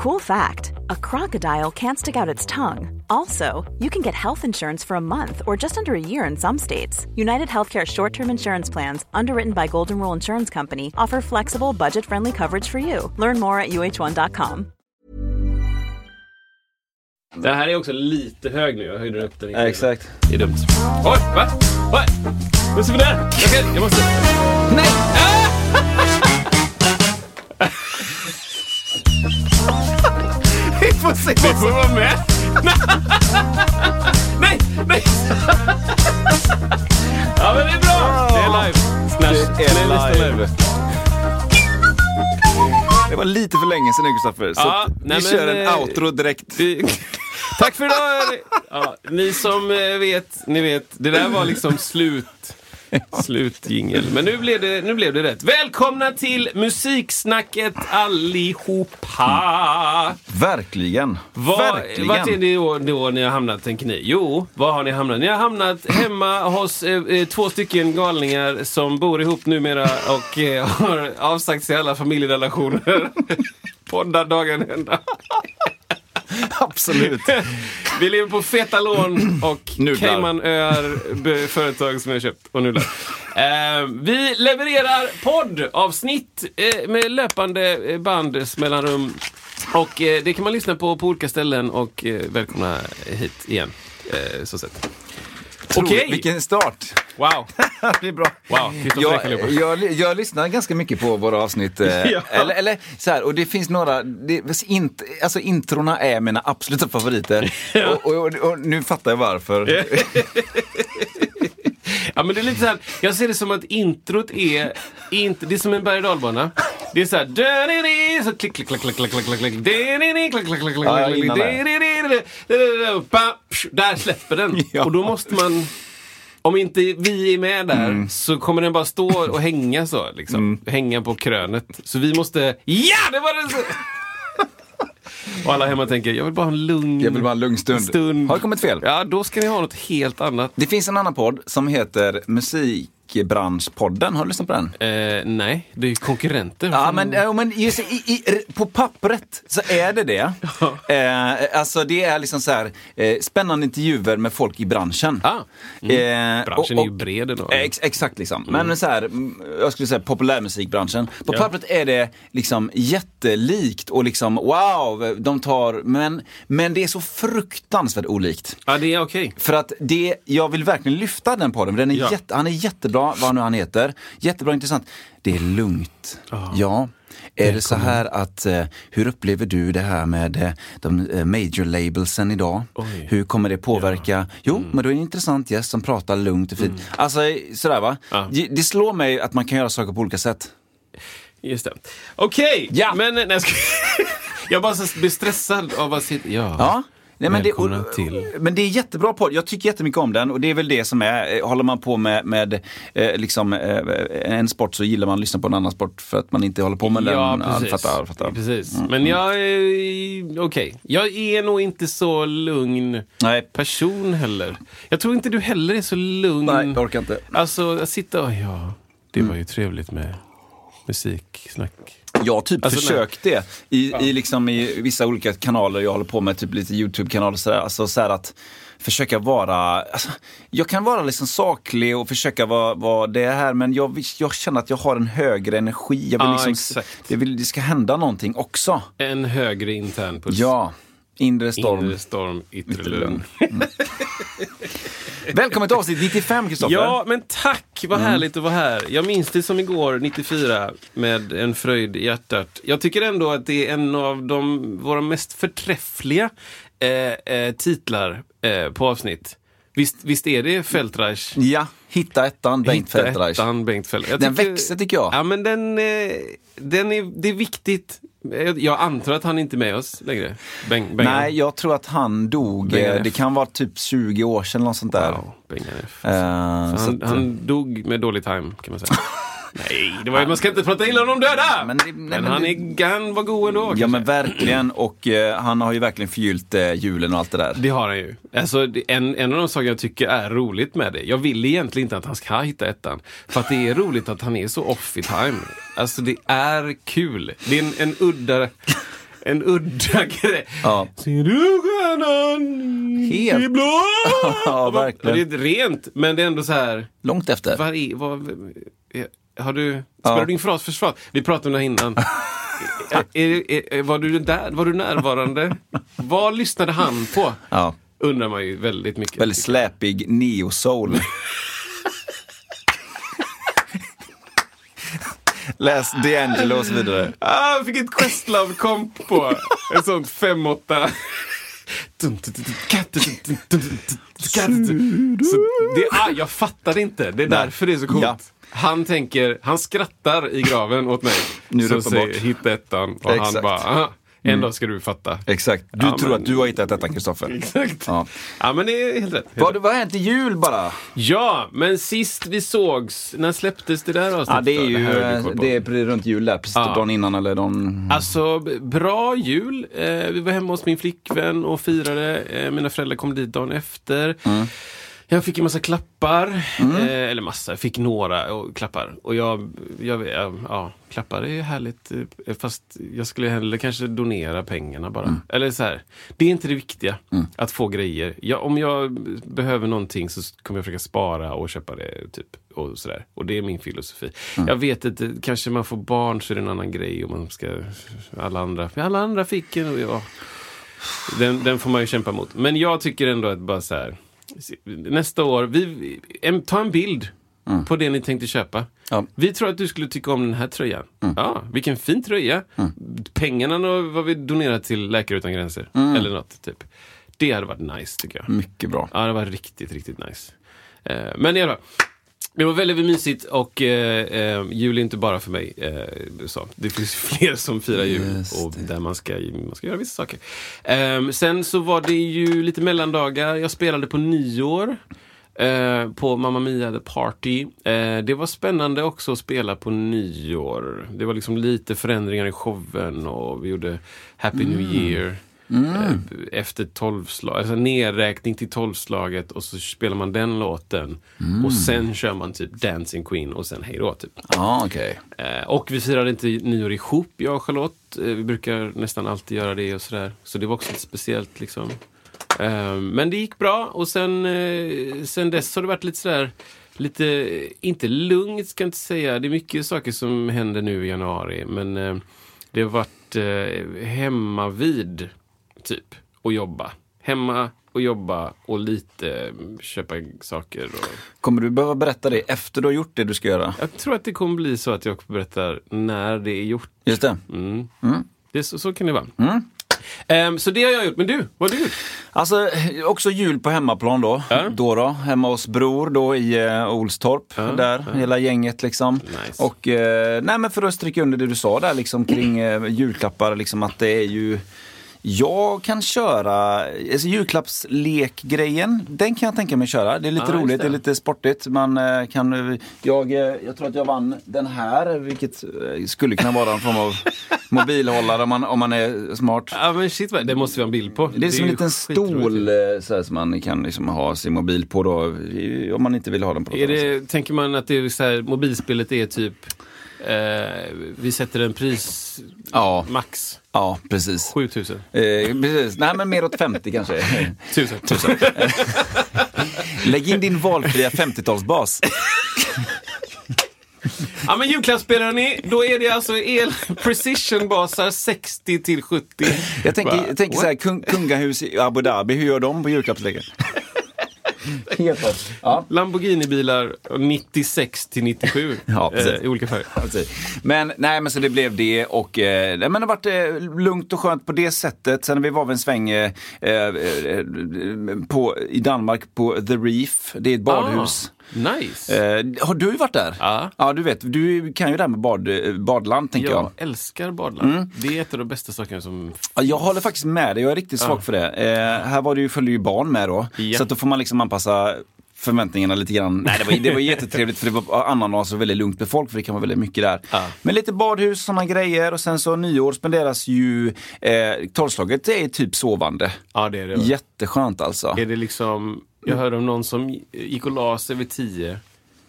Cool fact a crocodile can't stick out its tongue. Also, you can get health insurance for a month or just under a year in some states. United Healthcare short term insurance plans, underwritten by Golden Rule Insurance Company, offer flexible, budget friendly coverage for you. Learn more at uh1.com. Den här är också lite hög nu. Jag höjde upp den. Ja, exakt. Det är dumt. Oj, va? Va? Vad ser vi där? Jag, kan, jag måste... Nej! Vi ah! får se Vi får vara med. nej, nej! ja, men det är bra. Det är live. Snash. Det är live. Det var lite för länge sedan Kristoffer, så Ja, nej, vi men, kör en eh, outro direkt. Vi- Tack för idag! Ja, ni som eh, vet, ni vet. Det där var liksom slut. Slutjingel. Men nu blev, det, nu blev det rätt. Välkomna till Musiksnacket allihopa! Verkligen. Var, Verkligen. vart är det då, då ni har hamnat, tänker ni? Jo, var har ni hamnat? Ni har hamnat hemma hos eh, eh, två stycken galningar som bor ihop numera och eh, har avsagt sig alla familjerelationer. Poddar dagen ända. Absolut. Vi lever på feta lån och Nudlar. Caymanöar, företag som jag köpt och nudlar. Eh, vi levererar poddavsnitt eh, med löpande eh, band mellanrum. Och eh, det kan man lyssna på på olika ställen och eh, välkomna hit igen. Eh, så sett. Okej! Vilken start. Wow! det är bra. Wow, jag, jag, jag lyssnar ganska mycket på våra avsnitt. eh, Ja. eller, eller så här, och det finns några, det, int, alltså introna är mina absoluta favoriter. och, och, och, och nu fattar jag varför. Ja men det är lite såhär, jag ser det som att introt är, inte, det är som en berg och dalbana. Det är såhär, dö-ni-ni, så klick, klick, klick, klick, klick, klick, klick, klick, klick, Där släpper den. Och då måste man, om inte vi är med där så kommer den bara stå och hänga så. Liksom. Hänga på krönet. Så vi måste, ja det var det! Och alla hemma tänker, jag vill bara ha en lugn Jag vill bara en lugn stund. stund. Har det kommit fel? Ja, då ska ni ha något helt annat. Det finns en annan podd som heter Musikbranschpodden. Har du lyssnat på den? Eh, nej, det är ju konkurrenter. Ja, men, ja, men i, i, på pappret så är det det. Eh, alltså det är liksom så här, eh, spännande intervjuer med folk i branschen. Ah. Eh, Branschen är ju bred ändå. Ex, exakt liksom. Men så här, mm, jag skulle säga populärmusikbranschen. På Ja. pappret är det liksom jättelikt och liksom wow, de tar, men, men det är så fruktansvärt olikt. Ja, det är okej. För att det, jag vill verkligen lyfta den podden, den är Ja. jätte, han är jättebra, vad nu han heter. Jättebra intressant. Det är lugnt. Ja. Är det så här att, eh, hur upplever du det här med eh, de eh, major labelsen idag? Oj. Hur kommer det påverka? Jo, men då är det en intressant gäst som pratar lugnt och fint. Alltså sådär va? Ja. Det, slår mig att man kan göra saker på olika sätt. Just det. Okej, Ja. men nej, jag, bara blir stressad av att sitta... Ja. Ja. Nej, men, det, och, till. men det är jättebra podd. Jag tycker jättemycket om den och det är väl det som är, eh, håller man på med, med eh, liksom, eh, en sport så gillar man att lyssna på en annan sport för att man inte håller på med den. Ja, Ja, precis. fattar, fattar. precis. Men jag är... Okej. Jag är nog inte så lugn Nej. person heller. Jag tror inte du heller är så lugn. Nej, jag orkar inte. Alltså, att sitta och... Ja, det var ju trevligt med musiksnack. Jag typ Alltså, försökt det i, i, liksom, i vissa olika kanaler jag håller på med, typ lite YouTube-kanaler och sådär. Alltså så att försöka vara, alltså, jag kan vara liksom saklig och försöka vara, vara det här men jag, jag känner att jag har en högre energi. Jag vill Ja, liksom, exakt. jag vill, det ska hända någonting också. En högre intern puls. Ja, inre storm. Inre storm, yttre lugn. lugn. Välkommen till avsnitt 95 Kristoffer. Ja, men tack! Vad härligt att vara här. Jag minns det som igår, 94, med en fröjd i hjärtat. Jag tycker ändå att det är en av de, våra mest förträffliga eh, eh, titlar eh, på avsnitt. Visst, visst är det Feldreich? Ja, hitta ettan, Bengt Hitta Feldreich. ettan, Bengt Feldreich. Jag Den tycker- växer, tycker jag. Ja, men den, eh, den är, det är viktigt. Jag, jag antar att han inte är med oss längre. Beng, Bengan. Nej, jag tror att han dog, Bengan eh, det kan vara typ 20 år sedan något sånt där. Wow, Bengan F. Eh, så han, han dog med dålig time kan man säga. Nej, det var, man ska inte prata illa om de döda! Men det- nej, men han, är, han var god ändå. Ja kanske. men verkligen och eh, han har ju verkligen förgyllt eh, julen och allt det där. Det har han ju. Alltså, en, en av de saker jag tycker är roligt med det. Jag vill egentligen inte att han ska hitta ettan. För att det är roligt att han är så off i time. Alltså det är kul. Det är en, en udda... En udda grej. Ja. Ser du stjärnan Helt. i blå? Ja, verkligen. Och det är rent, men det är ändå så här. Långt efter. Var är, vad, har du, Ja. spelar du in fras för fras? Vi pratade om det här innan. är, är, är, var, du där, var du närvarande? Vad lyssnade han på? Ja. Undrar man ju väldigt mycket. Väldigt släpig neo-soul. Läs D'Angelo och så vidare. Ah, jag fick ett Questlove-komp på. En sån 5-8. Så det, ah, jag fattar inte. Det är därför det är så coolt. Ja. Han tänker, han skrattar i graven åt mig. Nu är det så säger uppenbart. hitta ettan. Och han Exakt. bara, aha, en dag ska du fatta. Exakt. Du Ja, tror men- att du har hittat detta, Kristoffer. Exakt. Ja. Ja, men det är helt rätt. Helt Vad, vad har hänt i jul bara? Ja, men sist vi sågs, när släpptes det där avsnittet? Ja, det är ju på. det är runt jul där, precis Ja. dagen innan eller dagen... Alltså, bra jul. Eh, vi var hemma hos min flickvän och firade. Eh, mina föräldrar kom dit dagen efter. Jag fick en massa klappar. Eh, eller massa, jag fick några och, klappar. Och jag, jag, jag, ja, klappar är härligt. eh, Fast jag skulle hellre kanske donera pengarna bara. Eller så här, det är inte det viktiga. Att få grejer. Jag, om jag behöver någonting så kommer jag försöka spara och köpa det. Typ, och, sådär. och det är min filosofi. Jag vet inte, kanske man får barn så är det en annan grej. Och man ska, alla andra, alla andra fick en. Och ja, den, den får man ju kämpa mot. Men jag tycker ändå att bara så här. Nästa år, vi, en, ta en bild på det ni tänkte köpa. Ja. Vi tror att du skulle tycka om den här tröjan. Ja, vilken fin tröja. Pengarna då var vi donerat till Läkare Utan Gränser. Eller något, typ. Det hade varit nice tycker jag. Mycket bra. Ja, det var riktigt, riktigt nice. Eh, men i alla fall. Det var väldigt mysigt och eh, eh, jul är inte bara för mig. Eh, så. Det finns fler som firar jul och där man ska, man ska göra vissa saker. Eh, sen så var det ju lite mellandagar. Jag spelade på nyår. Eh, på Mamma Mia The Party. Eh, det var spännande också att spela på nyår. Det var liksom lite förändringar i showen och vi gjorde Happy New Year. Eh, efter tolvslag, alltså nedräkning till tolvslaget och så spelar man den låten. Och sen kör man typ Dancing Queen och sen hej då. Typ. Ja, okej. Eh, och vi firade inte nyår ihop, jag och Charlotte. Eh, vi brukar nästan alltid göra det och sådär. Så det var också lite speciellt liksom. Men det gick bra och sen, sen dess har det varit lite sådär Lite, inte lugnt ska jag inte säga. Det är mycket saker som händer nu i januari. Men det har varit eh, hemma vid typ och jobba. Hemma och jobba och lite eh, köpa saker. Och... Kommer du behöva berätta det efter du har gjort det du ska göra? Jag tror att det kommer bli så att jag berättar när det är gjort. Just det. Mm. Det är så, så kan det vara. Ehm, så det har jag gjort. Men du, vad har du gjort? Alltså, också jul på hemmaplan då. Ja. Då då, hemma hos bror då i eh, Olstorp. Ja, där, hela gänget liksom. Nice. Och eh, nej men för att stryka under det du sa där liksom kring eh, julklappar, liksom att det är ju jag kan köra, alltså julklappslekgrejen, den kan jag tänka mig köra. Det är lite just roligt, det. är lite sportigt. Man eh, kan, eh, jag, eh, jag tror att jag vann den här, vilket skulle kunna vara en form av mobilhållare om man, om man är smart. Ja men shit, det måste vi ha en bild på. Det är som en liten stol så här, som man kan liksom ha sin mobil på då, om man inte vill ha den på Är det, tänker man att det är så här, mobilspelet är typ eh, vi sätter en pris Ja. max Ja, precis. 7000. Eh, precis. Nej, men mer åt 50 kanske. 1000. Lägg in din valfria 50-talsbas. Ja men julklappsspelare ni, då är det alltså el precision-basar 60 till 70. Jag tänker, jag tänker så här, kung, kungahus i Abu Dhabi, hur gör de på julklappsleken? Helt rätt. Ja. Lamborghini-bilar 96 till 97 Ja, eh, i olika färger. Men nej, men så det blev det och eh, men det har varit eh, lugnt och skönt på det sättet. Sen när vi var vid en sväng eh, eh, på, i Danmark på The Reef, det är ett badhus. Ah, nice. Eh, har du varit där? Ja. Ja, du vet, du kan ju det här med bad, eh, badland tänker jag. jag älskar badland. Mm. Det är ett av de bästa sakerna som... Ja, jag håller faktiskt med dig, jag är riktigt svag för det. Eh, här var det ju, följde ju barn med då, Ja. så då får man liksom anpassa förväntningarna lite grann. Nej, det var, det var jättetrevligt för det var ananas och väldigt lugnt med folk för det kan vara väldigt mycket där. Ja. Men lite badhus, sådana grejer och sen så nyår spenderas ju, eh, tolvslaget är typ sovande. Ja, det är det. Jätteskönt alltså. Är det liksom... Jag hörde om någon som gick och la sig vid 10,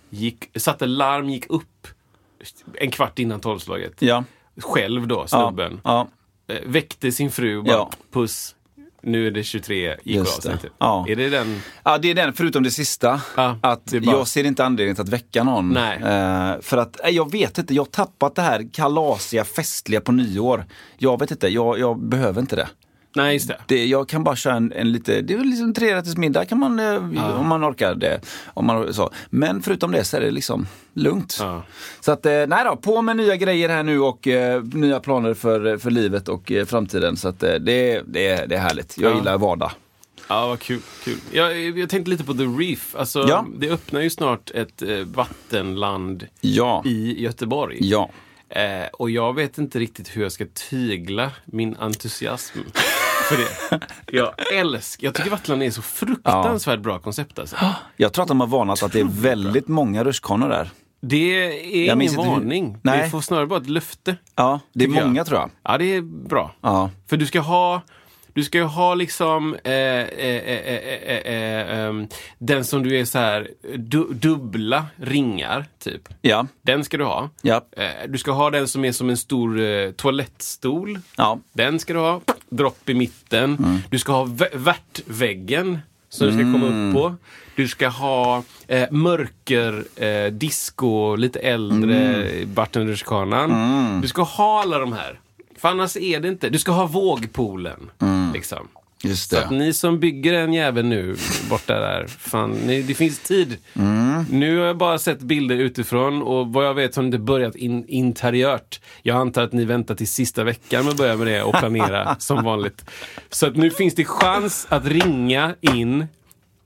gick, satte larm, gick upp en kvart innan tolvslaget. Ja. Själv då, Ja. snubben. ja. eh, väckte sin fru bara Ja. puss. Nu är det 23, gick Just av sig. Typ. Ja. Är det den? Ja, det är den, förutom det sista. Ja, att det bara- Jag ser inte anledning till att väcka någon. Eh, för att, nej, jag vet inte, jag har tappat det här kalasiga, festliga på nyår. Jag vet inte, jag, jag behöver inte det. Nej, just det. det. Jag kan bara köra en, en lite, det är liksom trerätters middag kan man, eh, om man orkar det. Om man, så. Men förutom det så är det liksom lugnt. Ja. Så att, eh, nej då, på med nya grejer här nu och eh, nya planer för, för livet och eh, framtiden. Så att eh, det, det, det är härligt. Jag Ja. gillar vardag. Ja, vad kul. kul. Jag, jag tänkte lite på The Reef. Alltså, Ja. Det öppnar ju snart ett vattenland Ja. i Göteborg. Ja. Eh, och jag vet inte riktigt hur jag ska tygla min entusiasm för det. Jag älskar, jag tycker Vattenland är så fruktansvärt bra koncept alltså. Jag tror att de har varnat att det är väldigt många rutschkanor där. Det är Jag ingen varning. Nej. Vi får snarare bara ett löfte. Ja, det är Tycker jag. många tror jag. Ja, det är bra. Ja. För du ska ha du ska ju ha liksom eh, eh, eh, eh, eh, eh, ehm, den som du är så här du, dubbla ringar, typ. Ja. Den ska du ha. Ja. Eh, du ska ha den som är som en stor eh, toalettstol. Ja. Den ska du ha. Dropp i mitten. Du ska ha vä- värtväggen som du ska komma upp på. Du ska ha eh, mörker, eh, disco, lite äldre mm. Bartenrutschkanan. Du ska ha alla de här. För annars är det inte. Du ska ha vågpoolen. Liksom. Just Så det. att ni som bygger en jävel nu borta där, fan, ni, det finns tid. Nu har jag bara sett bilder utifrån och vad jag vet har ni inte börjat in, interiört. Jag antar att ni väntar till sista veckan med att börja med det och planera som vanligt. Så att nu finns det chans att ringa in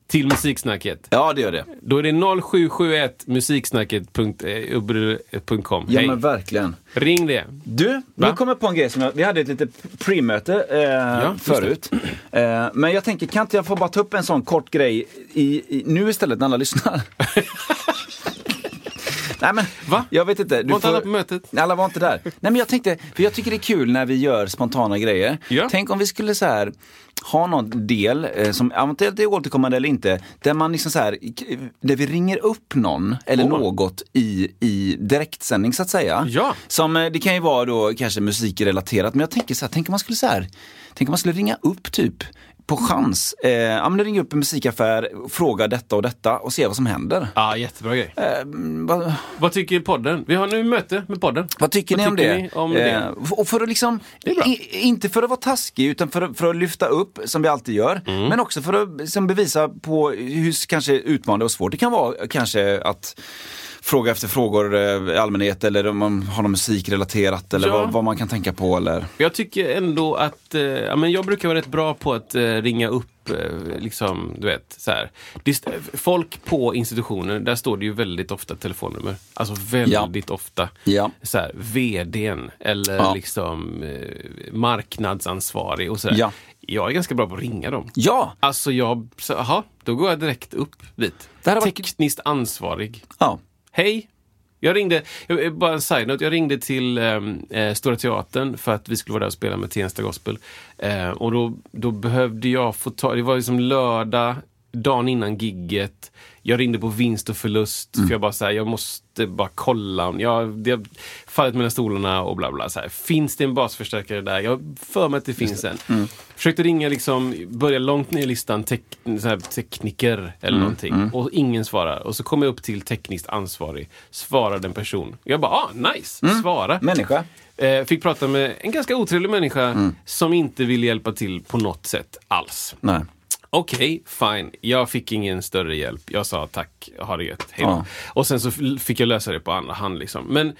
till Musiksnacket. Ja, det gör det. Då är det 0771 musiksnacket.com. Ja, Hej. men verkligen. Ring det. Du, nu Va? kommer jag på en grej som jag, vi hade ett litet pre-möte eh, just förut. Eh, men jag tänker, kan inte jag få bara ta upp en sån kort grej i, i, nu istället när alla lyssnar? Nej men, Va? jag vet inte. Du Var inte alla på mötet? Alla var inte där. Nej men jag tänkte, för jag tycker det är kul när vi gör spontana grejer. Ja. Tänk om vi skulle så här ha någon del eh, som eventuellt är återkommande eller inte, där man liksom så här, där vi ringer upp någon eller Åh. något i, i direktsändning så att säga. Ja. Som, eh, det kan ju vara då kanske musikrelaterat, men jag tänker så här, tänk om man skulle så här, tänk om man skulle ringa upp typ på chans, eh, ja men ringa upp en musikaffär, fråga detta och detta och se vad som händer. Ja, jättebra grej. Eh, vad, Vad tycker podden? Vi har nu möte med podden. vad tycker ni om det? ni om det? Eh, och för att liksom, i, inte för att vara taskig utan för, att- för att lyfta upp som vi alltid gör. Mm. Men också för att liksom, bevisa på hur kanske utmanande och svårt det kan vara kanske att fråga efter frågor eh, i allmänhet eller om man har något musikrelaterat eller Ja. vad, vad man kan tänka på eller Jag tycker ändå att, eh, ja, men jag brukar vara rätt bra på att eh, ringa upp, eh, liksom, du vet, så här. Folk på institutioner, där står det ju väldigt ofta telefonnummer. Alltså väldigt ofta. Ja. Så här, VDn eller Ja. liksom eh, marknadsansvarig och sådär. Ja. Jag är ganska bra på att ringa dem. Ja, Alltså jag, så, aha, då går jag direkt upp dit. Hade varit- Tekniskt ansvarig. ja. Hej! Jag ringde, jag, eh, bara en side-note, jag ringde till ehm, eh, Stora Teatern för att vi skulle vara där och spela med Tensta Gospel. Eh, och då, då behövde jag få ta, det var liksom lördag, dagen innan gigget. Jag ringde på vinst och förlust, för jag bara så här, jag måste bara kolla. Jag, det har fallit mellan stolarna och bla bla. Så här. Finns det en basförstärkare där? Jag för mig att det finns en. Försökte ringa, liksom, börja långt ner i listan, tek, här, tekniker eller någonting. Och ingen svarar. Och så kom jag upp till tekniskt ansvarig. Svarade en person. Jag bara, ah, nice, svara. Människa. Eh, fick prata med en ganska otrevlig människa som inte ville hjälpa till på något sätt alls. Nej. Okej, fine. Jag fick ingen större hjälp. Jag sa tack, ha det gött, hej. Ja. Och sen så fick jag lösa det på andra hand. Liksom. Men,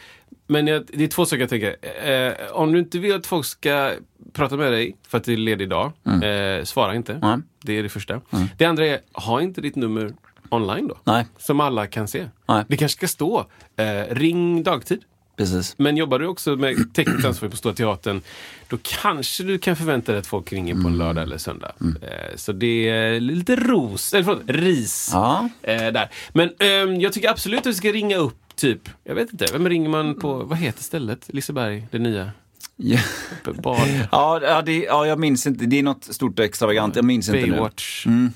men jag, det är två saker jag tänker. Eh, om du inte vill att folk ska prata med dig för att det är ledig dag, eh, svara inte. Nej. Det är det första. Det andra är, ha inte ditt nummer online då. Nej. Som alla kan se. Nej. Det kanske ska stå, eh, ring dagtid. Precis. Men jobbar du också med tekniskt ansvar på Stora Teatern, då kanske du kan förvänta dig att folk ringer på Mm. en lördag eller söndag. Eh, så det är lite ros, eller förlåt, ris. Ja. Eh, där. Men ehm, jag tycker absolut att du ska ringa upp, typ, jag vet inte, vem ringer man på, vad heter stället? Liseberg, det nya? Ja. Ja, det, ja, jag minns inte. Det är något stort och extravagant. Jag minns inte nu. Baywatch. Mm.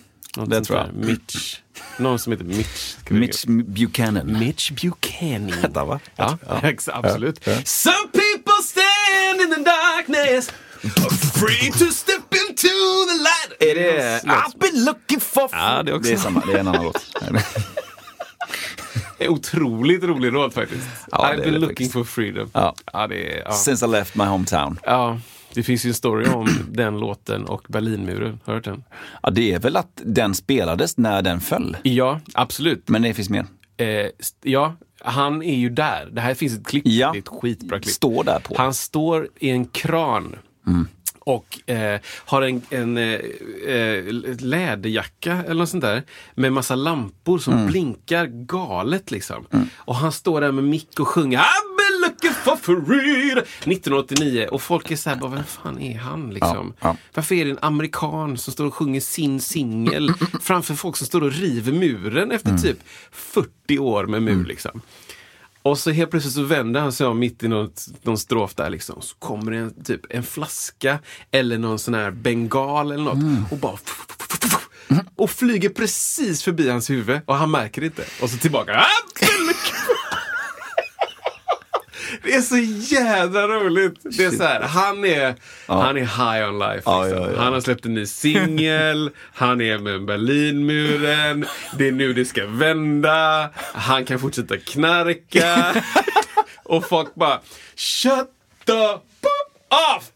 Det tror jag. Mitch. Någon som heter Mitch. Mitch Buchanan. Mitch Buchanan. Hette va? Ja, ex- absolut. Some people stand in the darkness Free to step into the light. Är det I've been looking for... Ja, det är också. Det är samma, det är en annan låt. En otroligt rolig låt faktiskt. Ja, I've det är been det looking faktiskt. for freedom. Ja. Ja, det är, ja. Since I left my hometown. ja, det finns ju en story om den låten och Berlinmuren. Har du hört den? Ja, det är väl att den spelades när den föll. Ja, absolut. Men det finns mer. Eh, ja, han är ju där. Det här finns ett klipp. Ja. Det är ett skitbra klipp. Står där på. Han står i en kran. Och eh, har en, en eh, eh, läderjacka eller något sånt där. Med massa lampor som blinkar galet liksom. Och han står där med mick och sjunger for freedom 1989 och folk är såhär, bara, vem fan är han liksom? Ja, ja. Varför är det en amerikan som står och sjunger sin singel framför folk som står och river muren efter typ 40 år med mur liksom? Och så helt plötsligt så vänder han sig om mitt i något, någon strof där liksom. Så kommer det en, typ en flaska eller någon sån här bengal eller något och bara och flyger precis förbi hans huvud och han märker det inte. Och så tillbaka. Det är så jädra roligt. Det är så här, han är, han är high on life. Ja, Liksom. ja, ja. Han har släppt en ny singel, han är med Berlinmuren, det är nu det ska vända, han kan fortsätta knarka. Och folk bara Shut the off!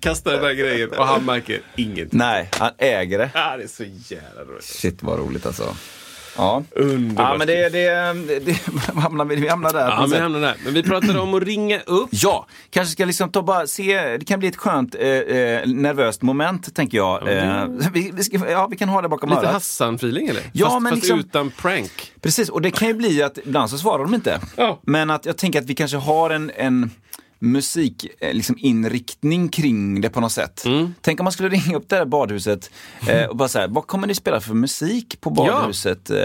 Kastar den där grejen och han märker ingenting. Nej, han äger det. Ah, det är så jävla roligt. Shit vad roligt alltså. Ja, Underbart. ja men det, det, det, vi hamnar, vi hamnar där. Ja, sätt. hamnar där. men vi pratade om att ringa upp. Ja, kanske ska liksom ta bara se, det kan bli ett skönt eh, eh, nervöst moment tänker jag. Eh, vi, vi, ska, ja, vi kan ha det bakom Lite örat. Hassan-feeling eller? Ja, fast, men fast liksom- utan prank. Precis, och det kan ju bli att ibland så svarar de inte. Ja. Men att jag tänker att vi kanske har en, en musik, eh, liksom inriktning kring det på något sätt. Mm. Tänk om man skulle ringa upp det här badhuset eh, och bara säga, vad kommer ni spela för musik på badhuset? Eh,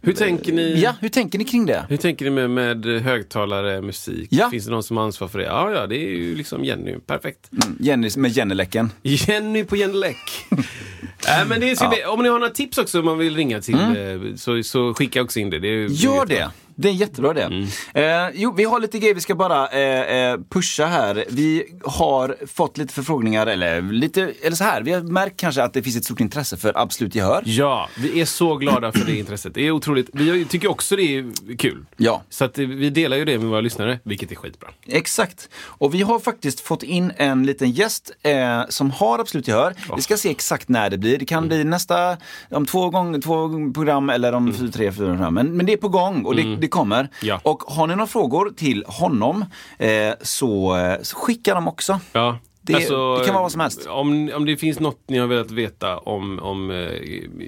Hur tänker ni? Ja, hur tänker ni kring det? Hur tänker ni med, med högtalare, musik? Ja. Finns det någon som har ansvar för det? Ja, ja, det är ju liksom Jenny. Perfekt. Jenny med Jenny-läcken. Jenny på Jenny Läck. äh, men det ska bli, om ni har några tips också om man vill ringa till eh, så, så skicka också in det. det är, Mm. Gör det! Det är jättebra det. Mm. Eh, jo, vi har lite grejer vi ska bara eh, eh, pusha här. Vi har fått lite förfrågningar, eller lite, eller så här, vi har märkt kanske att det finns ett stort intresse för Absolut Gehör. Ja, vi är så glada för det intresset. Det är otroligt. Vi tycker också det är kul. Ja. Så att eh, vi delar ju det med våra lyssnare, vilket är skitbra. Exakt. Och vi har faktiskt fått in en liten gäst eh, som har Absolut Gehör. Vi ska se exakt när det blir. Det kan bli nästa, om två, gång, två program eller om fyra, tre, fyra program. Men, men det är på gång och det, det kommer. Ja. Och har ni några frågor till honom eh, så, eh, så skicka dem också. Ja. Det- det kan vara vad som helst. Om, om det finns något ni har velat veta om, om eh,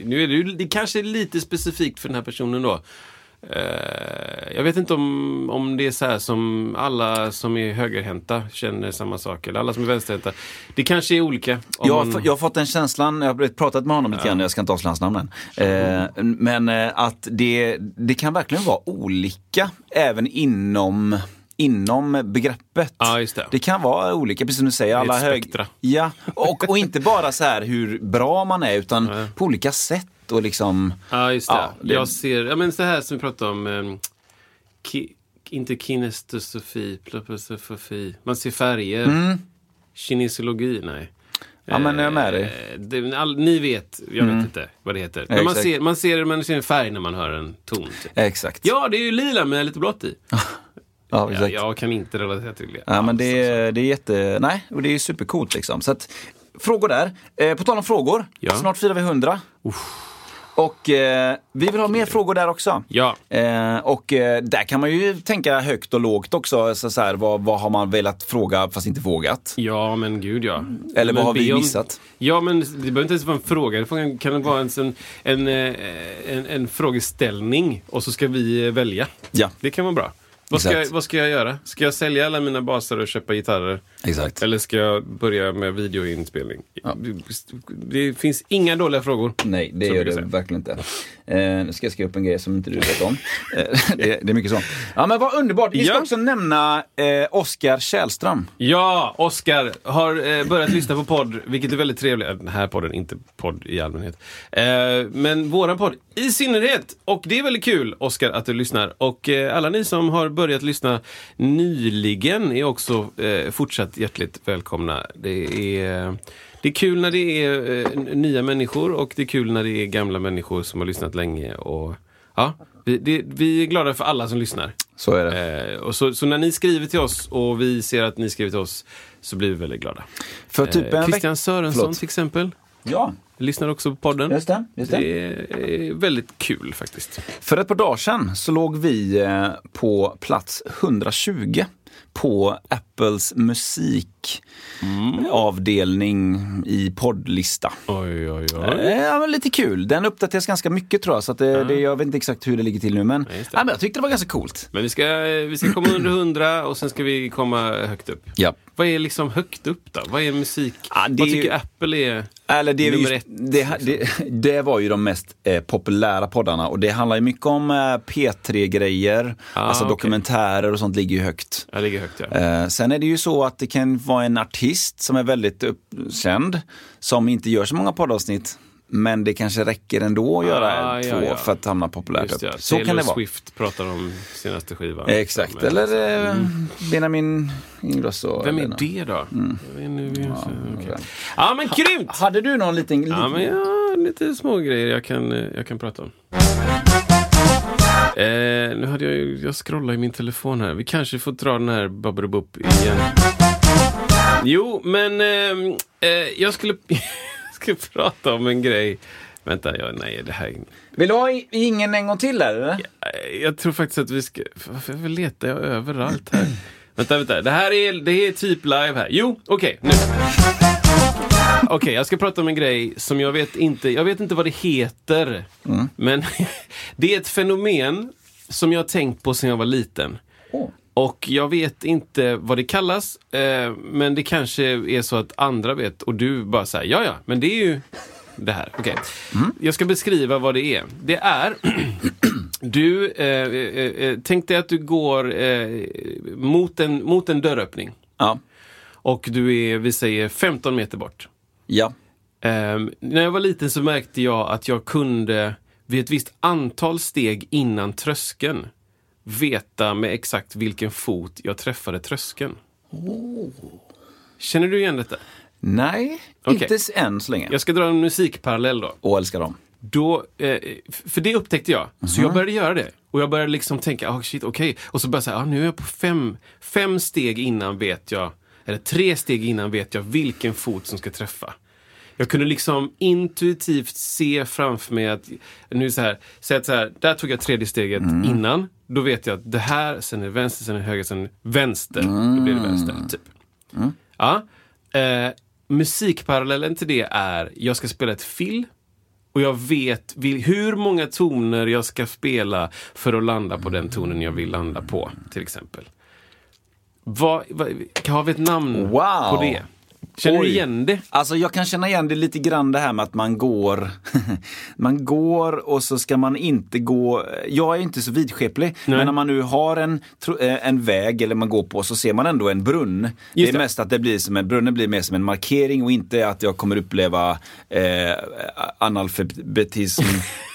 nu är det ju det kanske är lite specifikt för den här personen då. Eh, jag vet inte om, om det är så här som alla som är högerhänta känner samma sak, eller alla som är vänsterhänta. Det kanske är olika. Jag har, man- jag har fått den känslan, jag har pratat med honom lite grann, jag ska inte avslöja hans namn än. Eh, men eh, att det, det kan verkligen vara olika även inom Inom begreppet. Ja, det. det kan vara olika, precis som du säger. Alla hög... Ja, och, och inte bara så här hur bra man är, utan på olika sätt. Och liksom, Ja, just det. Ja, det- Jag ser, ja men så här som vi pratade om, um, ki, inte kinestesofi, pleposofi. Man ser färger. Mm. Kinesiologi, nej. Ja, men jag är med dig. Eh, det, all, ni vet, jag vet inte vad det heter. Men man exakt. ser, man, ser, man ser en färg när man hör en ton. Typ. exakt. Ja, det är ju lila med lite blått i. Ja, Ja, exakt. jag kan inte relatera till det. Ja, men det, alltså. är- det är jätte, nej, och det är supercoolt liksom. Så att, frågor där. Eh, på tal om frågor, Ja. snart firar vi 100. Och eh, vi vill ha mer frågor där också. Ja. Eh, och eh, där kan man ju tänka högt och lågt också. Så, så här, vad, vad har man velat fråga fast inte vågat? Ja, men gud ja. Eller men vad har vi om- missat? Ja, men det behöver inte ens vara en fråga. Det kan vara en, en, en, eh, en, en frågeställning och så ska vi eh, välja. Ja. Det kan vara bra. Vad ska, jag, vad ska jag göra? Ska jag sälja alla mina baser och köpa gitarrer? Exakt. Eller ska jag börja med videoinspelning? Ja. Det, finns inga dåliga frågor. Nej, det gör det säga. verkligen inte. Eh, nu ska jag skriva upp en grej som inte du vet om. Eh, det, det är mycket så. Ja men vad underbart. Vi ska Ja. också nämna eh, Oskar Källström. Ja, Oskar har eh, börjat lyssna på podd, vilket är väldigt trevligt. Eh, Den här podden, inte podd i allmänhet. Eh, men våran podd i synnerhet. Och det är väldigt kul, Oskar, att du lyssnar. Och alla ni som har börjat lyssna nyligen är också eh, fortsatt hjärtligt välkomna. Det är, det är kul när det är eh, nya människor och det är kul när det är gamla människor som har lyssnat länge. Och, ja, vi, det, vi är glada för alla som lyssnar. Så är det. Eh, och så, så när ni skriver till oss och vi ser att ni skriver till oss så blir vi väldigt glada. För typ Eh, Christian Sörensson Förlåt. till exempel. Ja, Lyssnar också på podden. just det. Just det. Det är väldigt kul faktiskt. För ett par dagar sedan så låg vi eh, på plats 120 på Apples musikavdelning i poddlista. Oj, oj, oj. Eh, men lite kul. Den uppdateras ganska mycket tror jag, så det, det, jag vet inte exakt hur det ligger till nu. Men, ja, men jag tyckte det var ganska coolt. Men vi ska, vi ska komma under 100 och sen ska vi komma högt upp. Ja. Vad är liksom högt upp då? Vad är musik? Ja, det Vad tycker ju- Apple är Eller det, nummer ett? det, det, det var ju de mest eh, populära poddarna och det handlar ju mycket om eh, P3-grejer, Ah, alltså okej. dokumentärer och sånt ligger ju högt. Jag ligger högt ja. Eh, sen är det ju så att det kan vara en artist som är väldigt uppkänd, som inte gör så många poddavsnitt. Men det kanske räcker ändå att göra Ah, två ja, ja. för att hamna populärt Just upp. ja. Så Taylor kan det vara. Swift pratar om senaste skivan. Eh, Exakt, eller eh, Benjamin Ingrosso. Vem är det då? Mm. Ja men grymt! Hade du någon liten... liten... Ja men har lite små grejer jag kan, eh, jag kan prata om. Eh, nu hade jag ju, jag scrollar i min telefon här. Vi kanske får dra den här Babberubup igen. Jo, men ehm, eh, jag skulle, jag skulle prata om en grej. Vänta, jag, nej det här... Vill du ha ingen en gång till där, eller? Eh, Jag tror faktiskt att vi ska... Varför letar jag överallt här? vänta, vänta. Det här är, det är typ live här. Jo, okej. nu. Okej, jag ska prata om en grej som jag vet inte, jag vet inte vad det heter. Men det är ett fenomen som jag har tänkt på sedan jag var liten. Och jag vet inte vad det kallas, eh, men det kanske är så att andra vet och du bara säger ja ja, men det är ju det här. Okej. Jag ska beskriva vad det är. Det är Du, eh, eh, eh, tänk dig att du går eh, mot, en, mot en dörröppning. Ja. Och du är, vi säger 15 meter bort. Ja. Ehm, när jag var liten så märkte jag att jag kunde vid ett visst antal steg innan tröskeln veta med exakt vilken fot jag träffade tröskeln. Känner du igen detta? Nej, Okej. inte än så länge. Jag ska dra en musikparallell då. Och älskar dem. Då, eh, för det upptäckte jag. Så jag började göra det. Och jag började liksom tänka, oh, shit, okej. Och så började jag säga, ah, nu är jag på fem, fem steg innan vet jag, eller tre steg innan vet jag vilken fot som ska träffa. Jag kunde liksom intuitivt se framför mig att, nu så här, säg att så här, där tog jag tredje steget innan. Då vet jag att det här, sen är det vänster, sen är det höger, sen är det vänster. Då blir det vänster, typ. Ja. Eh, musikparallellen till det är, jag ska spela ett fill och jag vet vil- hur många toner jag ska spela för att landa på den tonen jag vill landa på, till exempel. Vad, vad, har vi ett namn Wow. på det? Känner du Oj. igen det? Alltså jag kan känna igen det lite grann det här med att man går, man går och så ska man inte gå, jag är inte så vidskeplig, Nej. men när man nu har en, eh, en väg eller man går på så ser man ändå en brunn. det Just är det. mest att det blir som en, brunnen blir mer som en markering och inte att jag kommer uppleva eh, analfabetism,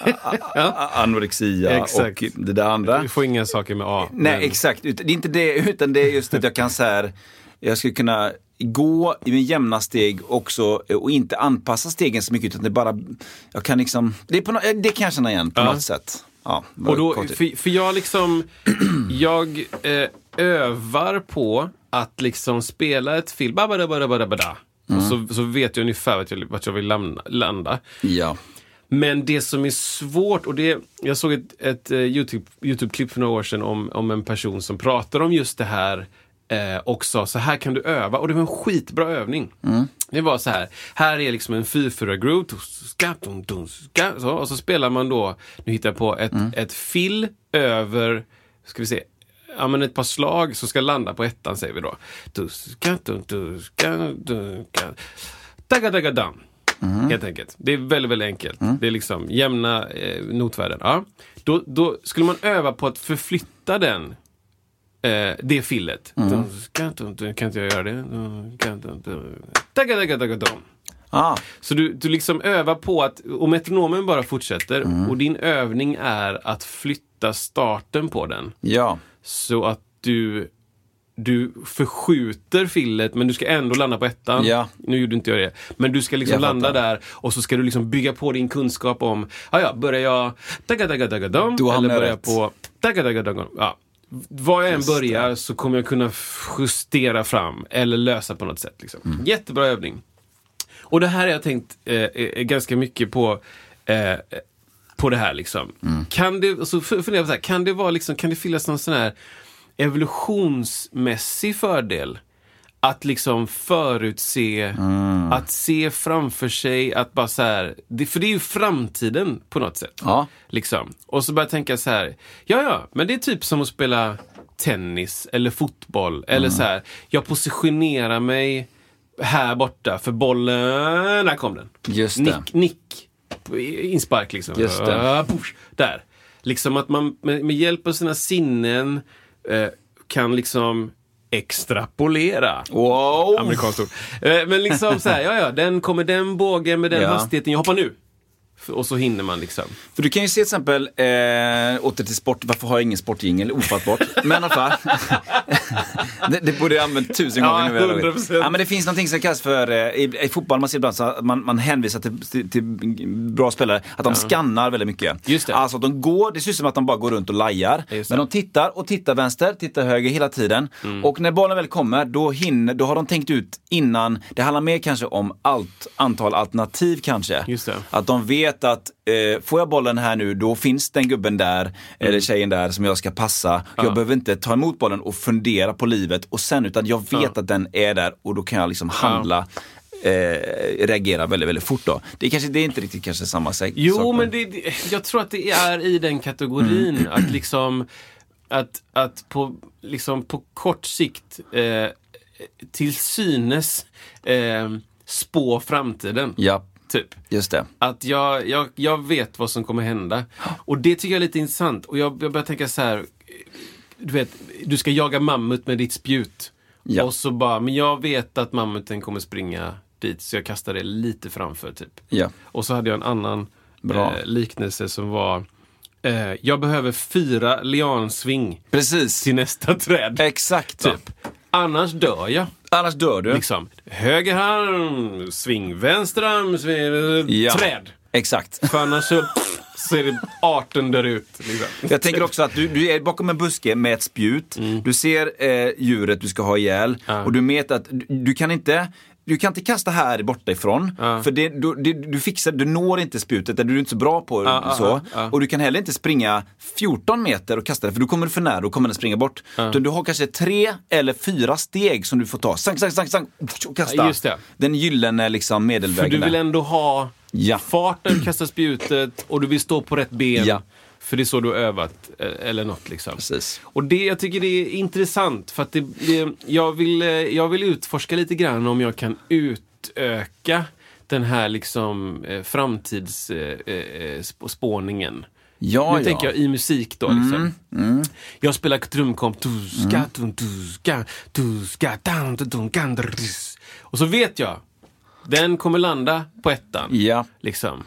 a- a- anorexia Exakt. och det där andra. Du får inga saker med A. Nej, men- exakt. Det är inte det, utan det är just att jag kan så här, jag skulle kunna gå i min jämna steg också eh, och inte anpassa stegen så mycket utan det bara, jag kan liksom, det, är på no, det kan jag känna igen på Ja. något sätt. Ja, Och då, för, för jag liksom, jag eh, övar på att liksom spela ett film, bara och så, så vet jag ungefär vart jag, vart jag vill landa, landa. ja. Men det som är svårt, och det, jag såg ett, ett eh, YouTube- YouTube-klipp för några år sedan om, om en person som pratar om just det här eh, och sa så här kan du öva. Och det var en skitbra övning. Det var så här, här är liksom en 4-4 groove, så, och så spelar man då, nu hittar jag på, ett, ett fill över, ska vi se, ja men ett par slag som ska landa på ettan säger vi då. Tuska, duska, daga, daga, dam. Helt enkelt. Det är väldigt, väldigt enkelt. Det är liksom jämna eh, notvärden. Ja. Då, då skulle man öva på att förflytta den eh, det fillet. Kan inte jag göra det? Ah, Så du, du liksom övar på att, och metronomen bara fortsätter och din övning är att flytta starten på den. ja. så att du du förskjuter fillet men du ska ändå landa på ettan. Ja. Nu gjorde inte jag det. Men du ska liksom Jag landa fattar. där och så ska du liksom bygga på din kunskap om, ja ja, börjar jag daga daga daga eller jag börjar rätt. på daga daga daga ja. Var jag än börjar så kommer jag kunna justera fram eller lösa på något sätt. Liksom. Mm. Jättebra övning. Och det här har jag tänkt eh, eh, ganska mycket på eh, på det här liksom. Mm. Kan det, så funderar jag på så här, kan det vara liksom, kan det finnas någon sån här evolutionsmässig fördel? Att liksom förutse, Mm. att se framför sig, att bara så här, det, för det är ju framtiden på något sätt. Ja. Liksom. Och så börjar jag tänka så här, ja ja, men det är typ som att spela tennis eller fotboll. Eller Mm. så här, jag positionerar mig här borta för bollen, där kom den. Just det. Nick, nick, inspark liksom. Just det. Där. Liksom att man med, med hjälp av sina sinnen eh, kan liksom extrapolera. Wow! Amerikanskt ord. Eh, Men liksom så här, ja ja, den kommer den bågen med den Ja. hastigheten, jag hoppar nu. Och så hinner man liksom. För du kan ju se till exempel, eh, åter till sport, varför har jag ingen sportjingel? Ofattbart. Men i alla fall. det, det borde jag använt tusen Ja, gånger nu. hela tiden. 100%. Ja, men det finns någonting som kallas för, eh, i, i fotboll, man ser ibland så att man, man hänvisar till, till, till bra spelare, att de skannar väldigt mycket. Just det. Alltså att de går, det ser ut som att de bara går runt och lajar. Men de tittar och tittar vänster, tittar höger hela tiden. Mm. Och när bollen väl kommer, då, hinner, då har de tänkt ut innan, det handlar mer kanske om allt, antal alternativ kanske. Att de vet att eh, får jag bollen här nu, då finns den gubben där, eller tjejen där som jag ska passa. Mm. Ja. Jag behöver inte ta emot bollen och fundera på livet och sen, utan jag vet Ja. att den är där och då kan jag liksom handla. Eh, reagera väldigt, väldigt fort då. Det är, kanske, det är inte riktigt kanske samma sak. Jo, sak, men det, det- jag tror att det är i den kategorin. Mm. Att liksom, att, att på, liksom på kort sikt eh, till synes eh, spå framtiden. Ja, Typ. just det. Att jag, jag, jag vet vad som kommer hända. Och det tycker jag är lite intressant. Och jag, jag börjar tänka så här. Du vet, du ska jaga mammut med ditt spjut. Ja. Och så bara, men jag vet att mammuten kommer springa dit. Så jag kastar det lite framför typ. Ja. Och så hade jag en annan Bra. eh, liknelse som var eh, Jag behöver fyra liansving Precis. till nästa träd. Exakt. Typ. Annars dör jag. Annars dör du. Liksom. Höger arm, sving, vänster arm, sving, Ja. träd. Exakt. För annars så, det arten där ut. Liksom. Jag tänker också att du, du är bakom en buske med ett spjut. Du ser eh, djuret du ska ha ihjäl Mm. Ja. och du vet att du, du kan inte du kan inte kasta här borta ifrån. Ja. För det, du, det, du fixar, du når inte spjutet, eller du är inte så bra på ja, så. Och du kan heller inte springa 14 meter och kasta det, för då kommer du för nära, då kommer den springa bort. Utan du har kanske tre eller fyra steg som du får ta. Sang, sang, sang, sang, och kasta. Den gyllene liksom För medelvägen du vill ändå ha Ja. farten, kasta spjutet och du vill stå på rätt ben. Ja. För det är så du har övat, eh, eller något liksom. Precis. Och det, jag tycker det är intressant för att det, det, jag, vill, eh, jag vill utforska lite grann om jag kan utöka den här liksom eh, framtidsspåningen. Ja, nu ja. tänker jag i musik då. Liksom. Jag spelar trumkomp. drrs. Och så vet jag, den kommer landa på ettan. Ja. Liksom.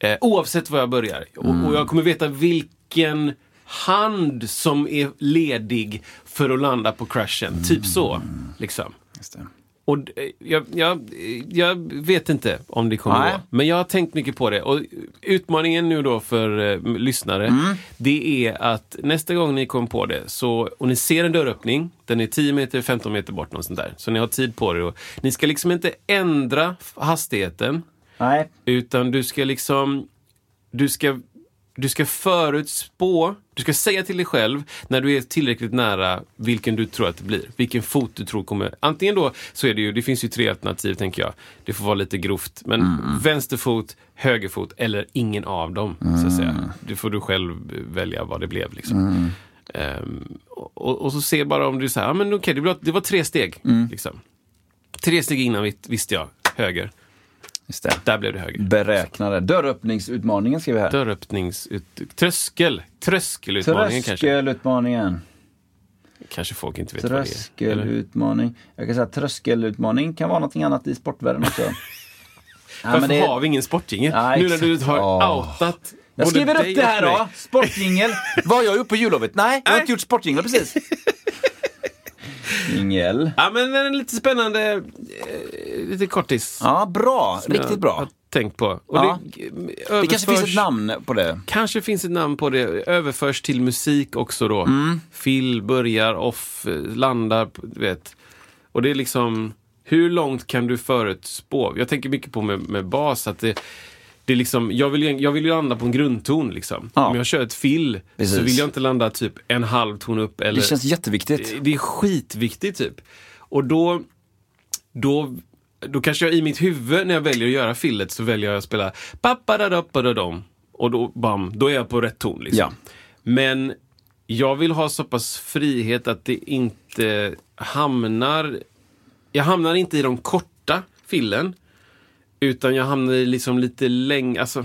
Eh, oavsett var jag börjar. Och, och jag kommer veta vilken hand som är ledig för att landa på crashen. Typ så. Liksom. Just det. Och eh, jag, jag, jag vet inte om det kommer Nej. gå. Men jag har tänkt mycket på det. Och utmaningen nu då för eh, lyssnare, Mm. det är att nästa gång ni kommer på det, så, och ni ser en dörröppning, den är 10 meter, 15 meter bort, något sånt där. Så ni har tid på det. Och ni ska liksom inte ändra hastigheten, Nej. utan du ska liksom, du ska, du ska förutspå, du ska säga till dig själv när du är tillräckligt nära vilken du tror att det blir. Vilken fot du tror kommer, antingen då så är det ju, det finns ju tre alternativ tänker jag. Det får vara lite grovt, men vänsterfot, högerfot eller ingen av dem. Så att säga. Det får du själv välja vad det blev liksom. Ehm, och, och så se bara om du säger, ja men okej, det, var, det var tre steg. Liksom. Tre steg innan vis- visste jag, höger. Just det. Där blev det höger. Beräknade. Dörröppningsutmaningen skriver vi här. Dörröppnings... Ut, tröskel. Tröskelutmaningen kanske. Tröskelutmaningen. Kanske folk inte vet vad det är. Eller? Tröskelutmaning. Jag kan säga att tröskelutmaning kan vara någonting annat i sportvärlden också. Ja, Varför men det- har vi ingen sportjingel? Ja, nu när du har Åh. outat Jag Både skriver dig upp det här och då. Sportjingel. Vad har jag gjort på jullovet? Nej, jag har Nej. inte gjort sportjingel precis. Jingel. Ja, men en lite spännande, eh, lite kortis. Ja, bra. Riktigt bra. tänkt på. Och Ja. det, Det kanske finns ett namn på det. Kanske finns ett namn på det. Överförs till musik också då. Mm. Fill börjar, off, eh, landar, du vet. Och det är liksom, hur långt kan du förutspå? Jag tänker mycket på med, med bas, att det, det är liksom, jag vill, ju- jag vill ju landa på en grundton liksom. Ja. Om jag kör ett fill Precis. så vill jag inte landa typ en halv ton upp eller Det känns jätteviktigt. det är skitviktigt typ. Och då, då, då kanske jag i mitt huvud när jag väljer att göra fillet så väljer jag att spela pappadadappadadom. Och då, bam, då är jag på rätt ton. Liksom. Ja. Men jag vill ha så pass frihet att det inte hamnar... Jag hamnar inte i de korta fillen. Utan jag hamnar i liksom lite längre... Alltså,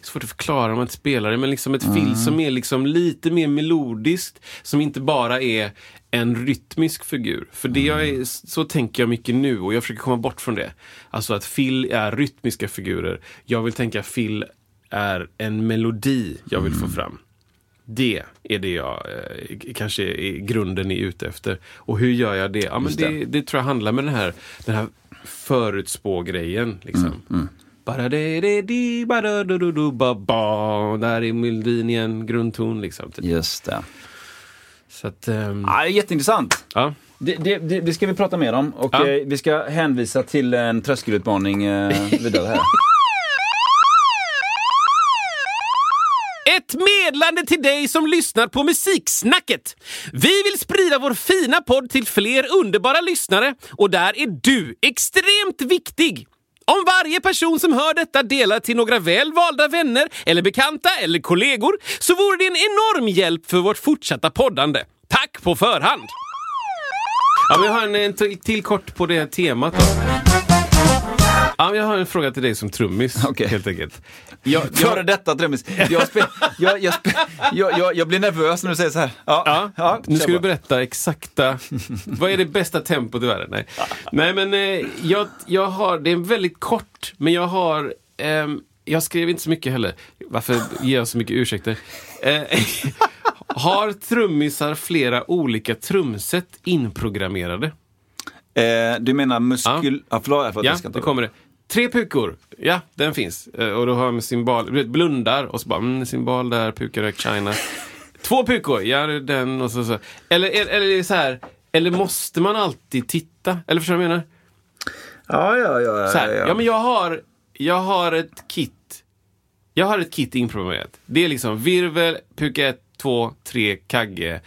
är svårt att förklara om man inte spelar det, men liksom ett fill som är liksom lite mer melodiskt. Som inte bara är en rytmisk figur. För det jag är, så tänker jag mycket nu och jag försöker komma bort från det. Alltså att fill är rytmiska figurer. Jag vill tänka fill är en melodi jag vill få fram. Det är det jag eh, kanske i grunden är ute efter. Och hur gör jag det? Ja, men det. det. Det, tror jag handlar med den här, den här förutspå-grejen. Liksom. Mm, ba-da-du-du-du-ba-ba. Där är melodin igen, grundton. Liksom, typ. Just det. Så att, ehm, Ja, jätteintressant. ja. Det, det, det, det ska vi prata mer om och Ja. eh, vi ska hänvisa till en tröskelutmaning eh, vidare här. Ett medlande till dig som lyssnar på Musiksnacket. Vi vill sprida vår fina podd till fler underbara lyssnare och där är du extremt viktig. Om varje person som hör detta delar till några väl valda vänner eller bekanta eller kollegor så vore det en enorm hjälp för vårt fortsatta poddande. Tack på förhand! Ja, jag har en, en till, kort på det temat. Då. Ja, jag har en fråga till dig som trummis, Okej. helt enkelt. Jag, jag, Före detta trummis. Jag, spe, jag, jag, spe, jag, jag, blir nervös när du säger så här. Ja, Ja, nu kör ska du berätta exakta... vad är det bästa tempot i världen? Nej, Nej men eh, jag, jag har... Det är väldigt kort, men jag har... ehm, jag skrev inte så mycket heller. Varför ger jag så mycket ursäkter? Eh, har trummisar flera olika trumset inprogrammerade? Eh, du menar muskul... Ja, förlåt, förlåt, Ja, jag inte det kommer det. Tre pukor. Ja, den finns. Eh, Och då har du vet, blundar och så bara, mm, cymbal där, pukarök, china. Två pukor, ja den och så. så. Eller, eller, eller så här, eller måste man alltid titta? Eller förstår du vad jag menar? Ja, ja, ja. Så här, ja. men jag har, jag har ett kit. Jag har ett kit inprogrammerat. Det är liksom virvel, puka 1, 2, 3, kagge,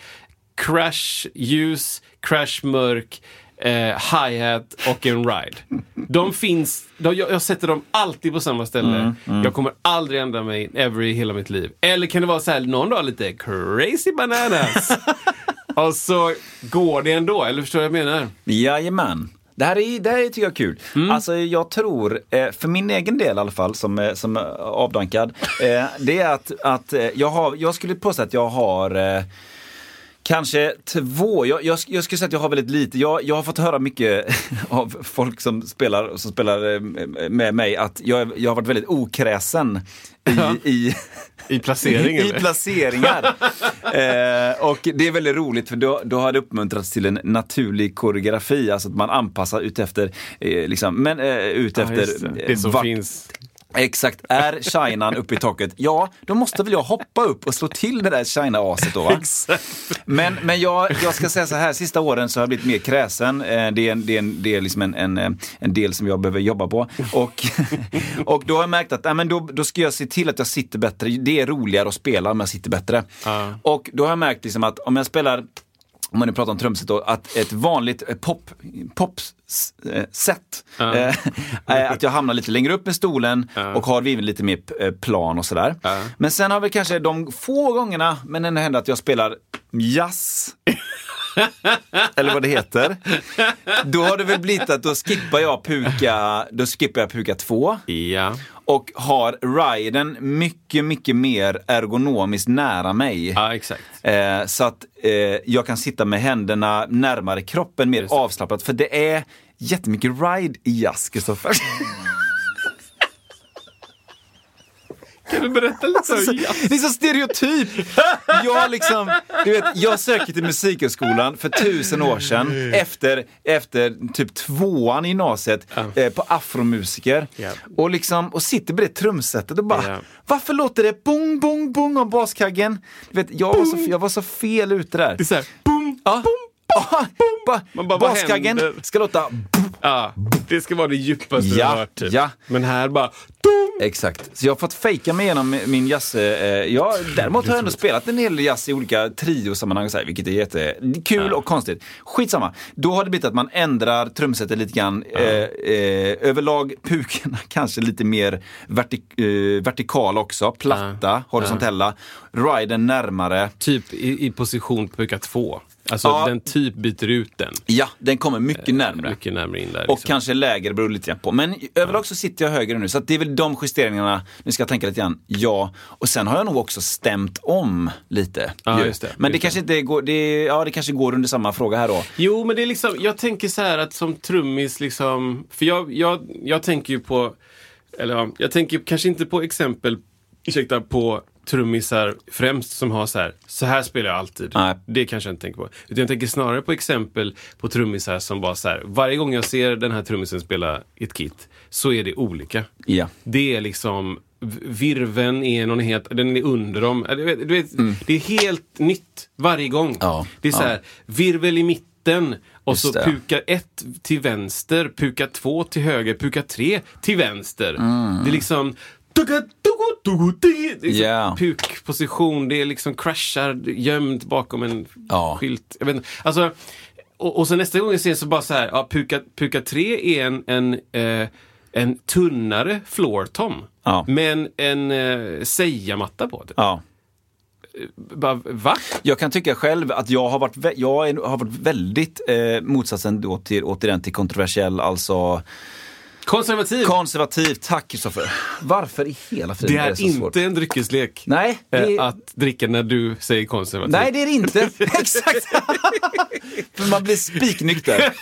crash ljus, crash mörk, eh, hi-hat och en ride. De finns, de, jag, jag sätter dem alltid på samma ställe. Jag kommer aldrig ändra mig ever i hela mitt liv. Eller kan det vara så här någon dag lite crazy bananas. och så går det ändå, eller förstår du vad jag menar? Jajamän. Det här, är, det här är, tycker jag är kul. Mm. Alltså jag tror, eh, för min egen del i alla fall, som, eh, som eh, avdankad, det är att, att jag, har, jag skulle påstå att jag har Kanske två. Jag, jag, jag skulle säga att jag har väldigt lite. Jag, jag har fått höra mycket av folk som spelar, som spelar eh, med mig att jag, jag har varit väldigt okräsen i, Ja. i, I placering i eller? placeringar. eh, och det är väldigt roligt för då, då har det uppmuntrats till en naturlig koreografi, alltså att man anpassar ut efter, eh, liksom, men eh, ut Ja, efter just det. det som vart- finns. Exakt, är shinan uppe i taket, ja då måste väl jag hoppa upp och slå till det där shina-aset då va? Men, men jag, jag ska säga så här, sista åren så har jag blivit mer kräsen. Eh, Det är, en, det är, en, det är liksom en, en, eh, en del som jag behöver jobba på. Och, och då har jag märkt att nej, men då, då ska jag se till att jag sitter bättre. Det är roligare att spela om jag sitter bättre. Ja. Och då har jag märkt liksom att om jag spelar om man nu pratar om trumset då, att ett vanligt eh, pop, pop s- eh, Ja. eh, är att jag hamnar lite längre upp med stolen Ja. och har viven lite mer plan och sådär. Ja. Men sen har vi kanske de få gångerna, men ändå händer att jag spelar jazz. Eller vad det heter. Då har det väl blivit att då skippar jag puka, då skippar jag puka två Ja. och har riden mycket, mycket mer ergonomiskt nära mig. ja, exakt. Eh, så att eh, jag kan sitta med händerna närmare kroppen, mer avslappnat. För det är jättemycket ride i jazz, Kristoffer. Kan du berätta lite om jazz? Det är så stereotyp! Jag, liksom, du vet, jag sökte till Musikhögskolan för tusen år sedan efter, efter typ tvåan i gymnasiet eh, på afromusiker. Ja. Och, liksom, och sitter på det trumsetet och bara, Ja. varför låter det bong, bong, bong av baskaggen? Du vet, jag, var så, jag var så fel ute där. Det är så här, boom, Ja. Ja, ba, Man bara, baskaggen ska låta... Ja, det ska vara det djupaste Ja, du har hört. Typ. ja. Men här bara... Dum! Exakt. Så jag har fått fejka mig igenom min jazz. Eh, jag, däremot har jag ändå spelat en hel del jazz i olika triosammanhang, så här, vilket är jättekul Ja. och konstigt. Skitsamma. Då har det blivit att man ändrar trumsetet lite grann. Eh, eh, överlag pukorna kanske lite mer vertik, eh, vertikala också. Platta, horisontella. Riden närmare. Typ i, i position på puka två. Alltså Ja. den typ byter ut den. Ja, den kommer mycket närmare. Mycket närmare in där. Och liksom. kanske lägre beror lite grann på. Men överlag så sitter jag högre nu. Så att det är väl de justeringarna, nu ska jag tänka lite grann, ja. Och sen har jag nog också stämt om lite. Ja, ju. just det, Men det just kanske inte går, det, ja det kanske går under samma fråga här då. Jo, men det är liksom, jag tänker så här att som trummis liksom, för jag, jag, jag tänker ju på, eller ja, jag tänker kanske inte på exempel, ursäkta, på trummisar främst som har så här, så här spelar jag alltid. Nej. Det kanske jag inte tänker på. Utan jag tänker snarare på exempel på trummisar som bara så här, varje gång jag ser den här trummisen spela ett kit så är det olika. Ja. Det är liksom Virven är någon helt, den är under dem. Du vet, du vet, Det är helt nytt varje gång. Mm. Ja, Det är så ja. här, virvel i mitten och Just så det. puka ett till vänster, puka två till höger, puka tre till vänster. Liksom det är liksom Ja. Pukposition, det är liksom crashar gömd bakom en Ja. skylt. Jag vet inte. Alltså, och, och så nästa gång jag ser så bara så här, ja, puka, puka 3 är en, en, eh, en tunnare floor tom. Ja. Men en eh, sejamatta på. Typ. Ja. Bara, va? Jag kan tycka själv att jag har varit, jag har varit väldigt eh, motsatsen då till, återigen till kontroversiell, alltså Konservativ. konservativ. Tack Kristoffer. Varför i hela friden det är så inte svårt? en dryckeslek. Nej, det eh, är- Att dricka när du säger konservativ. Nej, det är det inte. Exakt. För man blir spiknykter.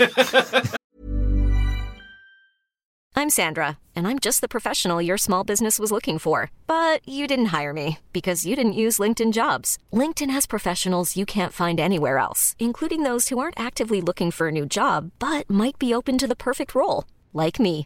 I'm Sandra, and I'm just the professional your small business was looking for. But you didn't hire me because you didn't use LinkedIn jobs. LinkedIn has professionals you can't find anywhere else, including those who aren't actively looking for a new job but might be open to the perfect role, like me.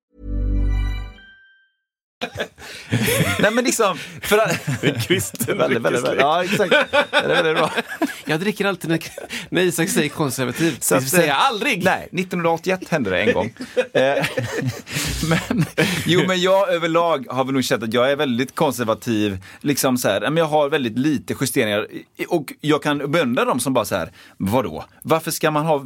Nej men liksom, för att... Kristen väldigt, väldigt, väldigt, ja exakt. Det är väldigt bra. Jag dricker alltid när, när Isak säger konservativ. Så det säger eh, jag aldrig. Nej, 1981 hände det en gång. Eh, men, jo, men jag överlag har väl nog känt att jag är väldigt konservativ. Liksom så här, men jag har väldigt lite justeringar. Och jag kan beundra dem som bara så här, vadå? Varför ska man, ha,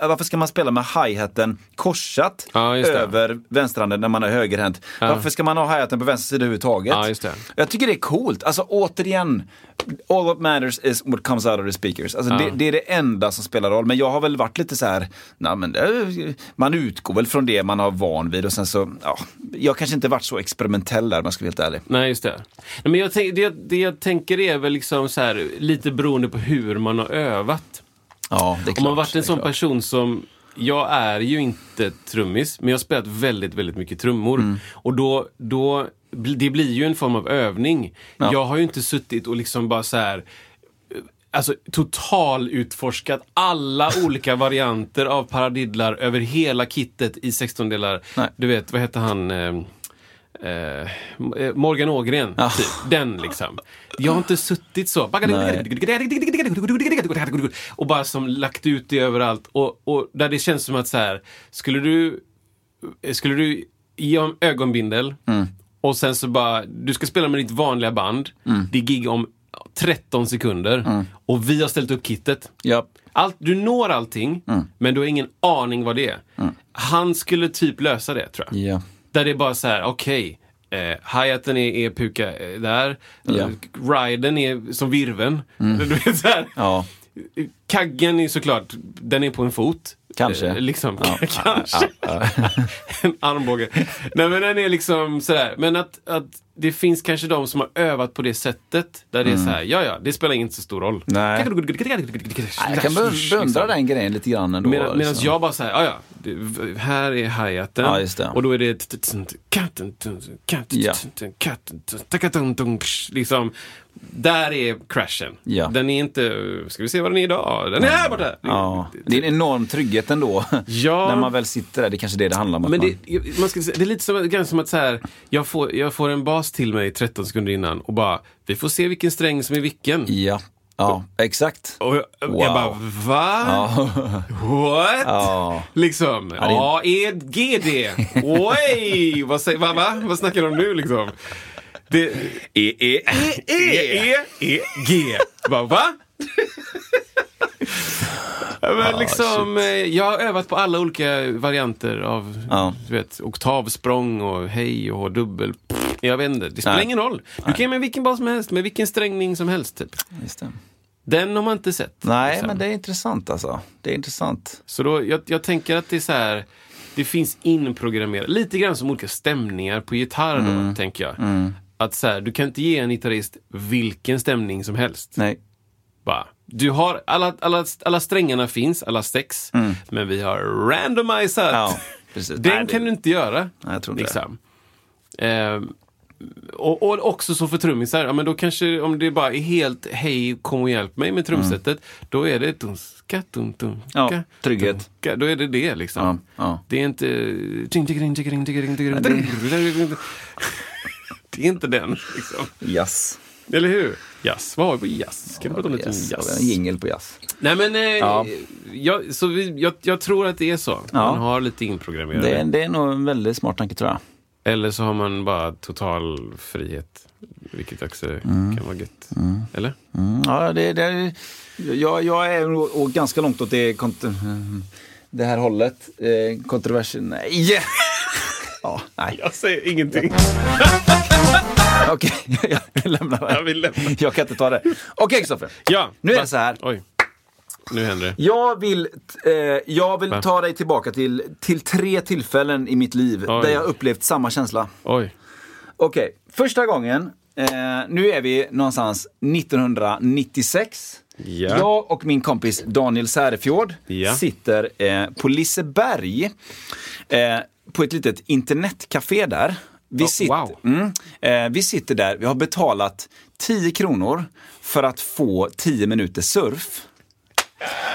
varför ska man spela med hi-haten korsat Ja, det. över vänsterhanden när man är högerhänt? Varför ska man ha hi-haten på vänster sida överhuvudtaget? Ja, just det. Jag tycker det är coolt. Alltså återigen, all what matters is what comes out of the speakers. Alltså, det, det är det enda som spelar roll. Men jag har väl varit lite så här, nej, men man utgår väl från det man har van vid och sen så, ja, jag kanske inte varit så experimentell där om jag ska vara helt ärlig. Nej, just det. Nej, men jag tänk, det, det jag tänker är väl liksom så här, lite beroende på hur man har övat. Ja, det är klart. Om man varit en sån klart. person som jag är ju inte trummis, men jag har spelat väldigt, väldigt mycket trummor. Mm. Och då, då, det blir ju en form av övning. Ja. Jag har ju inte suttit och liksom bara så här Alltså totalutforskat alla olika varianter av paradidlar över hela kittet i 16 delar. Nej. Du vet, vad heter han? Eh, eh, Morgan Ågren, Ja. typ. Den liksom. Jag har inte suttit så. Och bara som lagt ut det överallt. Och, och där det känns som att så här, skulle du, skulle du ge om ögonbindel Och sen så bara, du ska spela med ditt vanliga band. Det är gig om 13 sekunder. Och vi har ställt upp kittet. Ja. Allt, du når allting, men du har ingen aning vad det är. Han skulle typ lösa det, tror jag. Ja. Där det är bara så här, okej. Eh, hi-haten är, är puka eh, där. Ja. Riden är som virven. Du vet, så här. Ja. Kaggen är såklart, den är på en fot. Kanske. Eh, liksom, Ja. kanske. en armbåge. Nej men den är liksom sådär. Men att, att det finns kanske de som har övat på det sättet. Där det är så här, ja ja, det spelar inte så stor roll. Mm. Nej. Jag kan be- beundra den grejen lite grann ändå. Medan liksom. jag bara säger, ja ja, här är hi-haten. Ja, just det. Och då är det liksom. Där är crashen. Ja. Den är inte, ska vi se vad den är idag? Den är här borta! Ja, det är en enorm trygghet ändå. Ja. När man väl sitter där, det är kanske det det handlar om. Men det, man ska, det är lite som, som att så här, jag, får, jag får en bas till mig 13 sekunder innan och bara, vi får se vilken sträng som är vilken. Ja, ja exakt. Och jag, Wow. jag bara, va? Ja. What? Ja. Liksom, det- A, E, G, D. Oj! Vad, säger, va, va? Vad snackar de nu liksom? Det, E, e, E, E, E, G. Bara, va? Men liksom, eh, jag har övat på alla olika varianter av Ja. du vet, oktavsprång och hej och dubbel. Pff, Jag vet inte, det spelar Nej. ingen roll. Du kan ju med vilken bas som helst, med vilken strängning som helst. Typ. Just det. Den har man inte sett. Nej, liksom. men det är intressant alltså. Det är intressant. Så då, jag, jag tänker att det är så här, det finns inprogrammerat, lite grann som olika stämningar på gitarr då, Mm. tänker jag. Att så här, du kan inte ge en gitarrist vilken stämning som helst. Nej. Bara, du har, alla, alla, alla strängarna finns, alla sex, men vi har randomiserat. Mm. Ja. Den Nej, det- kan du inte göra. Nej, jag tror inte liksom. Ehm, och, och också så för trummisar, ja, men då kanske om det bara är helt hej, kom och hjälp mig med trumsetet, då är det dunska, dun, dun, Ja, trygghet. dunka. Då är det det liksom. Ja, ja. Det är inte... Det är inte den, liksom. Jazz. Eller hur? Jazz. Vad har vi på jazz? Kan du prata om lite om Jazz. En jingel på jazz. Nej men, eh, Ja. jag, så vi, jag, jag tror att det är så. Man har lite inprogrammerade. Det är, det är nog en väldigt smart tanke tror jag. Eller så har man bara total frihet. Vilket också kan vara gött. Eller? Mm, ja, det, det, jag, jag är och ganska långt åt det, det här hållet. Eh, kontroversen, nej! ja, nej. Jag säger ingenting. Okej, jag lämnar det. Jag vill lämna. Jag kan inte ta det. Okej, Kristoffer. Ja. Nu är det så här. Oj. Nu händer det. Jag vill, eh, jag vill Va? ta dig tillbaka till, till tre tillfällen i mitt liv Oj. där jag upplevt samma känsla. Oj. Okej, första gången. Eh, nu är vi någonstans 1996. Ja. Jag och min kompis Daniel Särefjord Ja. sitter eh, på Liseberg eh, på ett litet internetcafé där. Vi, Oh, sitter, wow. mm, eh, vi sitter där, vi har betalat 10 kronor för att få 10 minuter surf.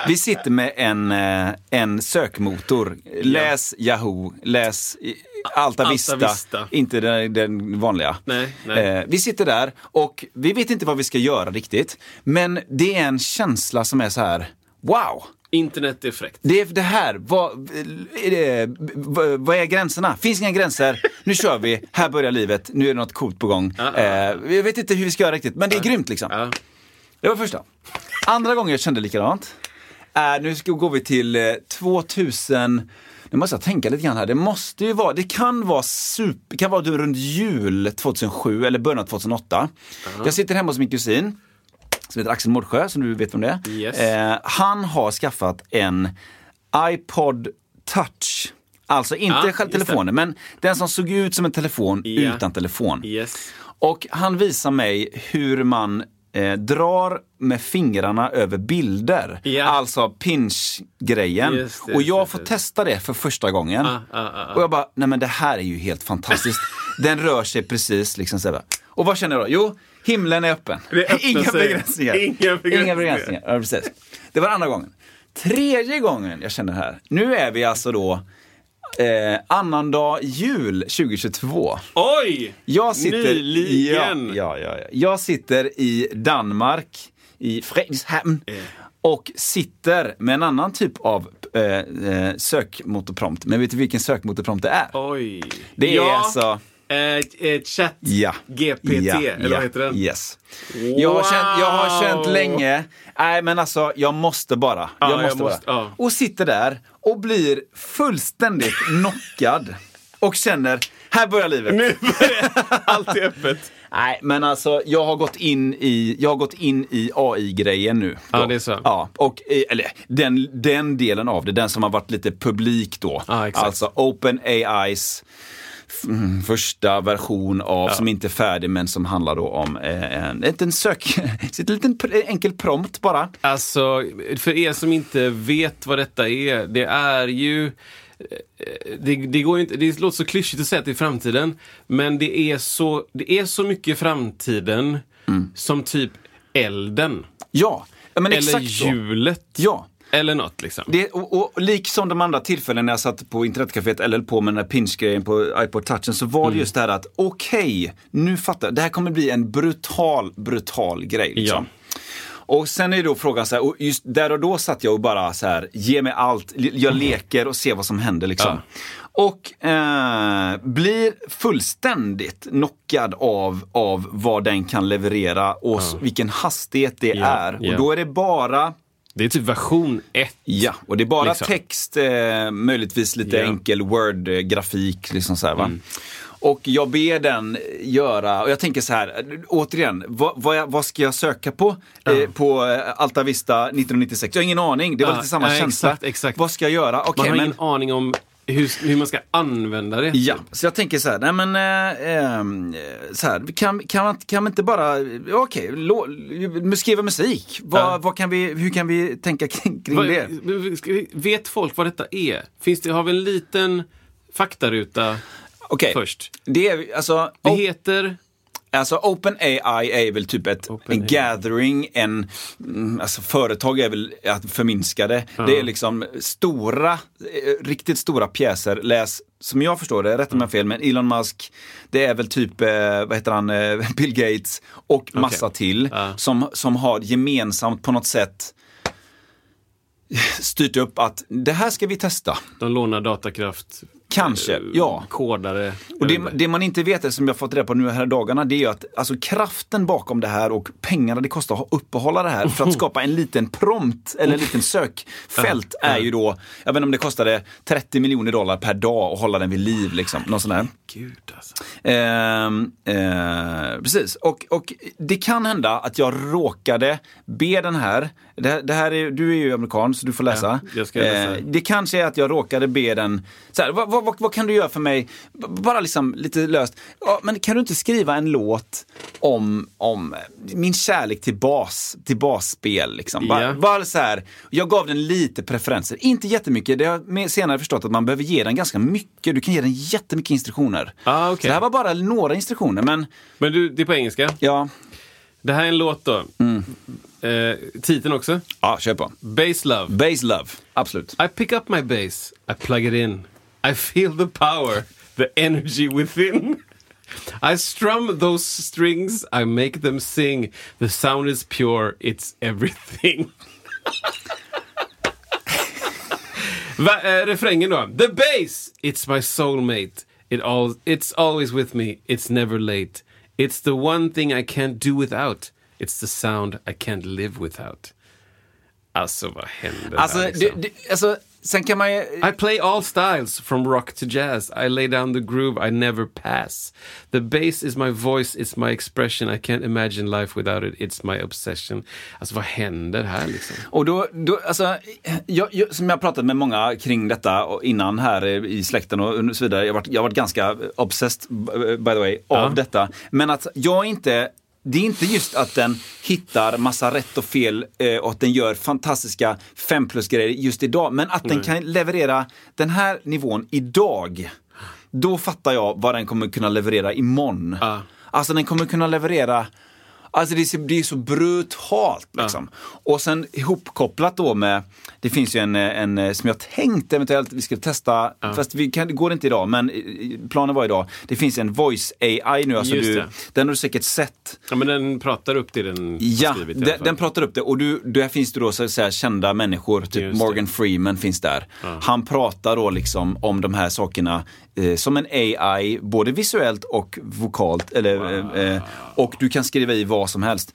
Vi sitter med en, eh, en sökmotor. Läs Yahoo, läs Alta, Alta Vista. Vista. Inte den, den vanliga. Nej, nej. Eh, vi sitter där och vi vet inte vad vi ska göra riktigt. Men det är en känsla som är så här, wow! Internet är fräckt. Det är det här, vad, är det, vad, vad är gränserna? Finns inga gränser, nu kör vi, här börjar livet, nu är det något coolt på gång. Ja, Eh, ja. jag vet inte hur vi ska göra riktigt, men det är grymt liksom. Det var första. Andra gången jag kände likadant. Är, nu ska, går vi till eh, 2000, nu måste jag tänka lite grann här. Det måste ju vara, det kan vara super, det kan vara runt jul 2007 eller början av 2008. Jag sitter hemma hos min kusin som heter Axel Mårdsjö, som du vet vem det. Yes. Eh, han har skaffat en iPod touch. Alltså inte Ja, själva just det. telefonen, men den som såg ut som en telefon Ja. utan telefon. Yes. Och han visar mig hur man eh, drar med fingrarna över bilder. Ja. Alltså pinch-grejen. Just och jag just får det. testa det för första gången. Ah, ah, ah, ah. Och jag bara, nej men det här är ju helt fantastiskt. Den rör sig precis liksom sådär. Och vad känner jag då? Jo, himlen är öppen. Öppnar Inga begränsningar. Inga begränsningar. Inga begränsningar. Ja, precis. Det var andra gången. Tredje gången jag känner det här. Nu är vi alltså då eh, annandag jul 2022. Oj! Jag sitter, Nyligen. Ja, ja, ja, ja. Jag sitter i Danmark, i Fredrikshamn. Och sitter med en annan typ av eh, eh, sökmotorprompt. Men vet du vilken sökmotorprompt det är? Oj. Det är ja. alltså... Eh, eh, chatt Ja. GPT, ja, eller ja, vad heter den? Yes. Jag, har känt, jag har känt Wow. länge, nej men alltså jag måste bara. Ja, jag jag måste bara. måste-. Och sitter där och blir fullständigt knockad. Och känner, här börjar livet. Nu börjar allt är öppet. Nej, men alltså jag har gått in i, jag har gått in i AI-grejen nu. Ja, då. det är så. Ja, och, eh, eller den, den delen av det, den som har varit lite publik då. Exakt. Alltså Open AIs första version av, som inte är färdig men som handlar då om eh, en liten sök, en liten enkel prompt bara. Alltså, för er som inte vet vad detta är, det är ju eh, det, det, går inte, det låter så klyschigt att säga att det är framtiden, men det är så, det är så mycket framtiden Mm. som typ elden. Ja, ja men eller exakt hjulet. Ja. Eller något liksom. Det, och, och lik som de andra tillfällen när jag satt på internetcaféet eller på med den här pinch-grejen på iPod touchen så var det Mm. just det här att okej, nu fattar jag. Det här kommer bli en brutal, brutal grej. Liksom. Och sen är då frågan så här, och just där och då satt jag och bara så här, ge mig allt, jag leker och ser vad som händer liksom. Och eh, blir fullständigt knockad av, av vad den kan leverera och s- vilken hastighet det Ja, är. ja. Och då är det bara Det är typ version 1. Ja, och det är bara Liksom. text, eh, möjligtvis lite Ja. enkel Word-grafik. Liksom så här, va? Mm. Och jag ber den göra, och jag tänker så här, återigen, vad, vad, vad ska jag söka på? Eh, på eh, Alta Vista 1996? Jag har ingen aning, det var Ja, lite samma ja, känsla. exakt, exakt. Vad ska jag göra? Okej, Man har men... ingen aning om hur, hur man ska använda det. Ja, så jag tänker så här, nej men eh, ehm, så här, kan, kan, man, kan man inte bara, okej, okay, skriva musik. Vad, Ja. vad kan vi, hur kan vi tänka kring, kring Vad- det? vi- Vet folk vad detta är? Finns det, har vi en liten faktaruta Okej, först? det är alltså... Det heter... Alltså OpenAI är väl typ ett, Open AI. gathering, en, mm, alltså företag är väl att förminska det. Det är liksom stora, eh, riktigt stora pjäser. Läs, som jag förstår det, rätta mig om jag har fel, men Elon Musk, det är väl typ, eh, vad heter han, eh, Bill Gates och massa till Ja. som, som har gemensamt på något sätt styrt upp att det här ska vi testa. De lånar datakraft. Kanske, eh, ja. Kodare. Och det, det man inte vet, är, som jag fått reda på nu här dagarna, det är ju att alltså, kraften bakom det här och pengarna det kostar att uppehålla det här för att skapa en liten prompt eller en liten sökfält är ju då, jag vet inte om det kostade 30 miljoner dollar per dag att hålla den vid liv. Liksom, någon sån där. Gud alltså. Ehm, eh, precis, och, och det kan hända att jag råkade be den här, det, det här är, du är ju amerikan så du får läsa. Ja, jag ska läsa. Eh, det kanske är att jag råkade be den, så här, vad, vad, vad, kan du göra för mig? Bara liksom lite löst. Ja, men kan du inte skriva en låt om, om min kärlek till bas, till basspel? Liksom? Bara, Ja. bara så här, jag gav den lite preferenser, inte jättemycket. Det har jag senare förstått att man behöver ge den ganska mycket. Du kan ge den jättemycket instruktioner. Ah, okej. Så det här var bara några instruktioner, men Men du, det är på engelska. ja, Det här är en låt då. Mm. Eh, titeln också. ja kör på. Bass Love. Base Love, absolut. I pick up my bass, I plug it in. I feel the power, the energy within. I strum those strings, I make them sing. The sound is pure, it's everything. Va, eh, refrängen då. The bass, it's my soulmate. It all, it's always with me, it's never late. It's the one thing I can't do without. It's the sound I can't live without. Alltså vad händer Alltså, här liksom? det, det, alltså, sen kan man ju... I play all styles from rock to jazz. I lay down the groove, I never pass. The bass is my voice, it's my expression. I can't imagine life without it, it's my obsession. Alltså vad händer här liksom? Och då, då alltså, jag, jag, som jag pratat med många kring detta och innan här i släkten och så vidare. Jag har varit, jag har varit ganska obsessed, by the way, av Ja. detta. Men att jag inte det är inte just att den hittar massa rätt och fel eh, och att den gör fantastiska fem plus-grejer just idag. Men att den kan leverera den här nivån idag. Då fattar jag vad den kommer kunna leverera imorgon. Ja. Alltså den kommer kunna leverera Alltså det är, så, det är så brutalt liksom. Och sen ihopkopplat då med, det finns ju en, en eh, som jag tänkt eventuellt vi skulle testa, fast vi kan, det går inte idag, men eh, planen var idag. Det finns en voice AI nu, alltså Just du, det. den har du säkert sett. Ja men den pratar upp det den Ja, skrivit den, den pratar upp det och du, där finns det då så att säga, kända människor, typ Just det. Morgan Freeman finns där. Han pratar då liksom om de här sakerna eh, som en AI, både visuellt och vokalt. Eller, eh, eh, och du kan skriva i vad som helst.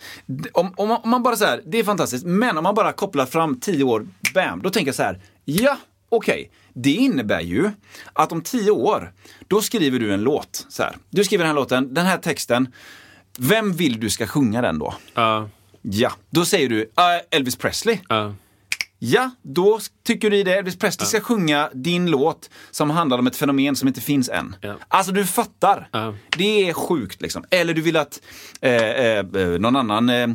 Om, om, man, om man bara så här, det är fantastiskt, men om man bara kopplar fram tio år, bam, då tänker jag så här, ja, okej. Det innebär ju att om tio år, då skriver du en låt. Så här. Du skriver den här låten, den här texten. Vem vill du ska sjunga den då? Ja, Ja, då säger du "Ah, Elvis Presley. ja. Ja, då tycker du det. Elvis Presley ska sjunga din låt som handlar om ett fenomen som inte finns än. Ja. Alltså du fattar. Ja. Det är sjukt liksom. Eller du vill att eh, eh, eh, någon annan eh,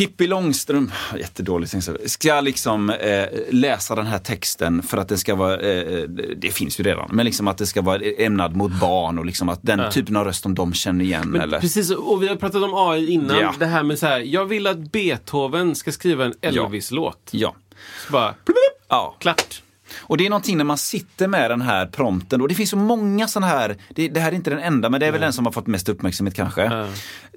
Pippi Långstrump, jättedåligt, tänkte jag, ska liksom eh, läsa den här texten för att det ska vara, eh, det finns ju redan, men liksom att det ska vara ämnad mot barn och liksom att den typen av röst som de känner igen. Men eller? precis, och vi har pratat om AI innan. Ja. Det här med så här, jag vill att Beethoven ska skriva en Elvis-låt. Ja. Så bara, ja. klart. Och det är någonting när man sitter med den här prompten och det finns så många sådana här, det, det här är inte den enda men det är väl den som har fått mest uppmärksamhet kanske.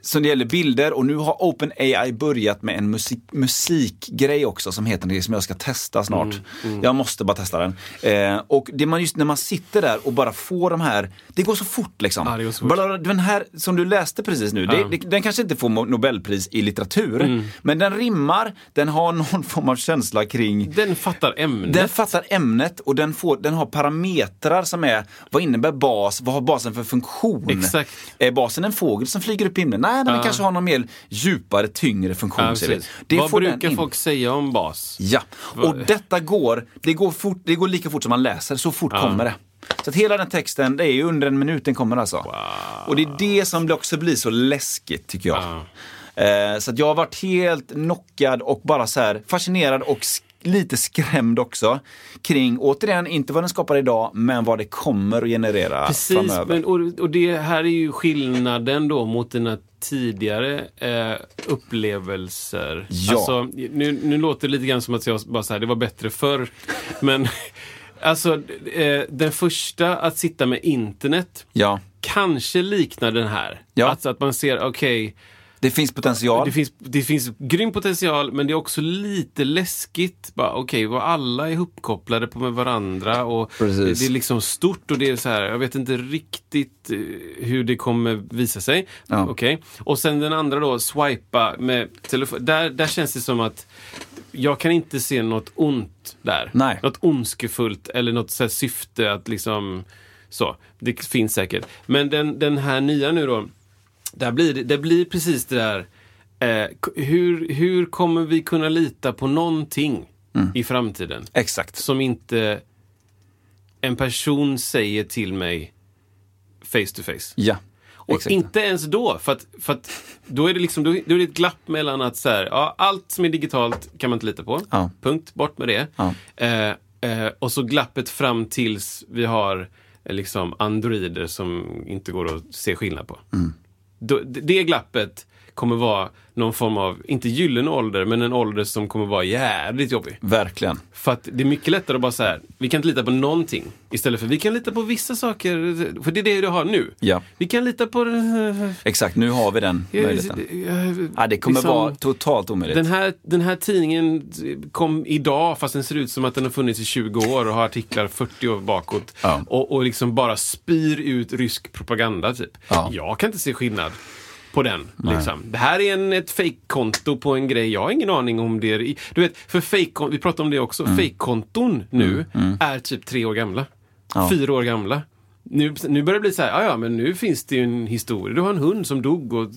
Som det gäller bilder och nu har OpenAI börjat med en musik, musikgrej också som heter det som jag ska testa snart. Jag måste bara testa den. Eh, och det man just när man sitter där och bara får de här, det går så fort liksom. Ja, så fort. Bara Den här som du läste precis nu, det, det, den kanske inte får Nobelpris i litteratur, men den rimmar, den har någon form av känsla kring Den fattar ämnet. den fattar ämnet och den, får, den har parametrar som är, vad innebär bas, vad har basen för funktion? Exakt. Är basen en fågel som flyger upp i himlen? Nej, den Ja. kanske har någon mer djupare, tyngre funktion. ja, precis. Vad brukar folk säga om bas? Ja, och detta går, det går, fort, det går lika fort som man läser, så fort kommer det. Så att hela den texten, det är ju under en minut den kommer alltså. Och det är det som också blir så läskigt tycker jag. Eh, så att jag har varit helt knockad och bara så här fascinerad och lite skrämd också. Kring, återigen, inte vad den skapar idag, men vad det kommer att generera Precis, framöver. men, och, och det här är ju skillnaden då mot dina tidigare eh, upplevelser. Ja. Alltså, nu, nu låter det lite grann som att jag bara säger det var bättre förr. Men alltså, eh, den första att sitta med internet Ja, kanske liknar den här. Ja. Alltså att man ser, okej, det finns potential. det, finns, det finns grym potential men det är också lite läskigt. Bara, Okej, vad alla är uppkopplade på med varandra och Precis. det är liksom stort och det är så här, jag vet inte riktigt eh, hur det kommer visa sig. Ja. Okej. Och sen den andra då, swipa med telefon. Där, där känns det som att jag kan inte se något ont där. Nej. Något ondskefullt eller något så syfte att liksom så. Det finns säkert. Men den, den här nya nu då. Där blir det, det blir precis det där. Eh, hur, hur kommer vi kunna lita på någonting Mm. i framtiden? Exakt. Som inte en person säger till mig face to face. Ja. Och Exakt. inte ens då, för att, för att då är det liksom, då, då är det ett glapp mellan att så här, ja, allt som är digitalt kan man inte lita på. Ja. Punkt, bort med det. Ja. Eh, eh, och så glappet fram tills vi har eh, liksom androider som inte går att se skillnad på. Mm. Då, det- det glappet kommer vara någon form av, inte gyllene ålder, men en ålder som kommer vara jävligt jobbig. Verkligen. För att det är mycket lättare att bara säga vi kan inte lita på någonting. Istället för vi kan lita på vissa saker. För det är det du har nu. Ja. Vi kan lita på... Exakt, nu har vi den möjligheten. Ja, det kommer liksom, vara totalt omöjligt. Den här, den här tidningen kom idag fast den ser ut som att den har funnits i 20 år och har artiklar 40 år bakåt. Ja. Och, och liksom bara spyr ut rysk propaganda typ. Ja. Jag kan inte se skillnad på den. Liksom. Det här är en, ett fake-konto på en grej. Jag har ingen aning om det är... Du vet, för fake vi pratade om det också. Mm. Fake-konton nu är typ tre år gamla. Ja. Fyra år gamla. Nu, nu börjar det bli så här, ja men nu finns det ju en historia. Du har en hund som dog och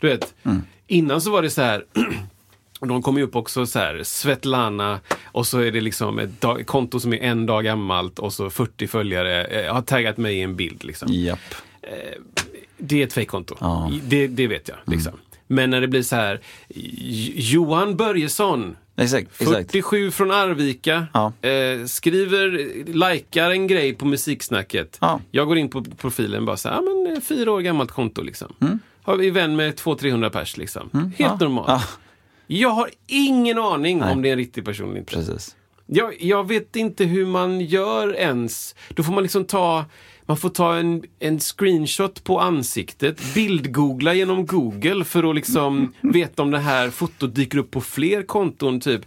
du vet. Mm. Innan så var det så här och de kommer ju upp också så här, Svetlana och så är det liksom ett dag, konto som är en dag gammalt och så 40 följare eh, har taggat mig i en bild. Liksom. Japp. Det är ett fejkkonto. Ja. Mm. Det, det vet jag. Liksom. Men när det blir så här, Johan Börjesson, Exakt. exakt. 47 från Arvika, Ja. eh, skriver, likar en grej på musiksnacket. Ja. Jag går in på profilen bara så här, ja men eh, fyra år gammalt konto liksom. Mm. Har vi vän med 200-300 pers liksom. Helt Ja. normalt. Ja, Jag har ingen aning Nej. om det är en riktig person eller inte. precis. Jag, jag vet inte hur man gör ens. Då får man liksom ta man får ta en, en screenshot på ansiktet, bildgoogla genom Google för att liksom veta om det här fotot dyker upp på fler konton. Typ.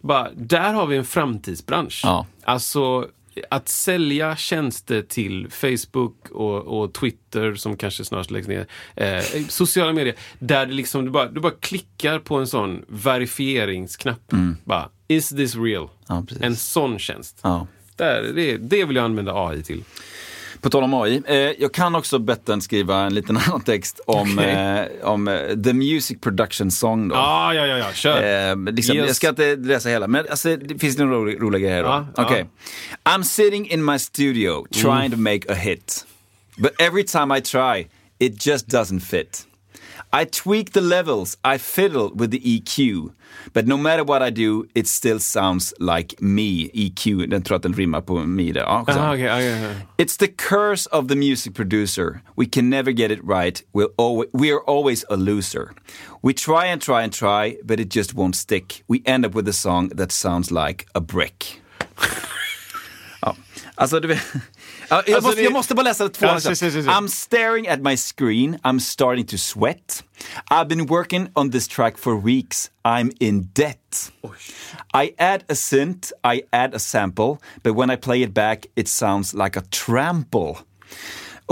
Bara, där har vi en framtidsbransch. Ja. Alltså, att sälja tjänster till Facebook och, och Twitter som kanske snart läggs ner. Eh, sociala medier där det liksom, du, bara, du bara klickar på en sån verifieringsknapp. Bara, is this real? Mm. Ja, en sån tjänst. Ja. Där, det, det vill jag använda AI till. På tal om AI, eh, jag kan också bättre än skriva en liten annan text om, Okej. eh, om eh, The Music Production Song. Då. Ah, ja, ja, ja, kör. Eh, liksom, oss- Jag ska inte läsa hela, men alltså, det finns några roliga, roliga grejer. Då. Ja, ja. Okej. I'm sitting in my studio trying to make a hit. But every time I try, it just doesn't fit. I tweak the levels, I fiddle with the EQ. But no matter what I do, it still sounds like me. EQ, den tror att den rimmar på me där. Aha, okej, ah, okej, okej. It's the curse of the music producer. We can never get it right. We'll always, we are always a loser. We try and try and try, but it just won't stick. We end up with a song that sounds like a brick. ja. Alltså, du vet, jag, Alltså, måste, det- jag måste bara läsa två. Ja, se, se, se. I'm staring at my screen. I'm starting to sweat. I've been working on this track for weeks. I'm in debt. I add a synth, I add a sample, but when I play it back it sounds like a trample.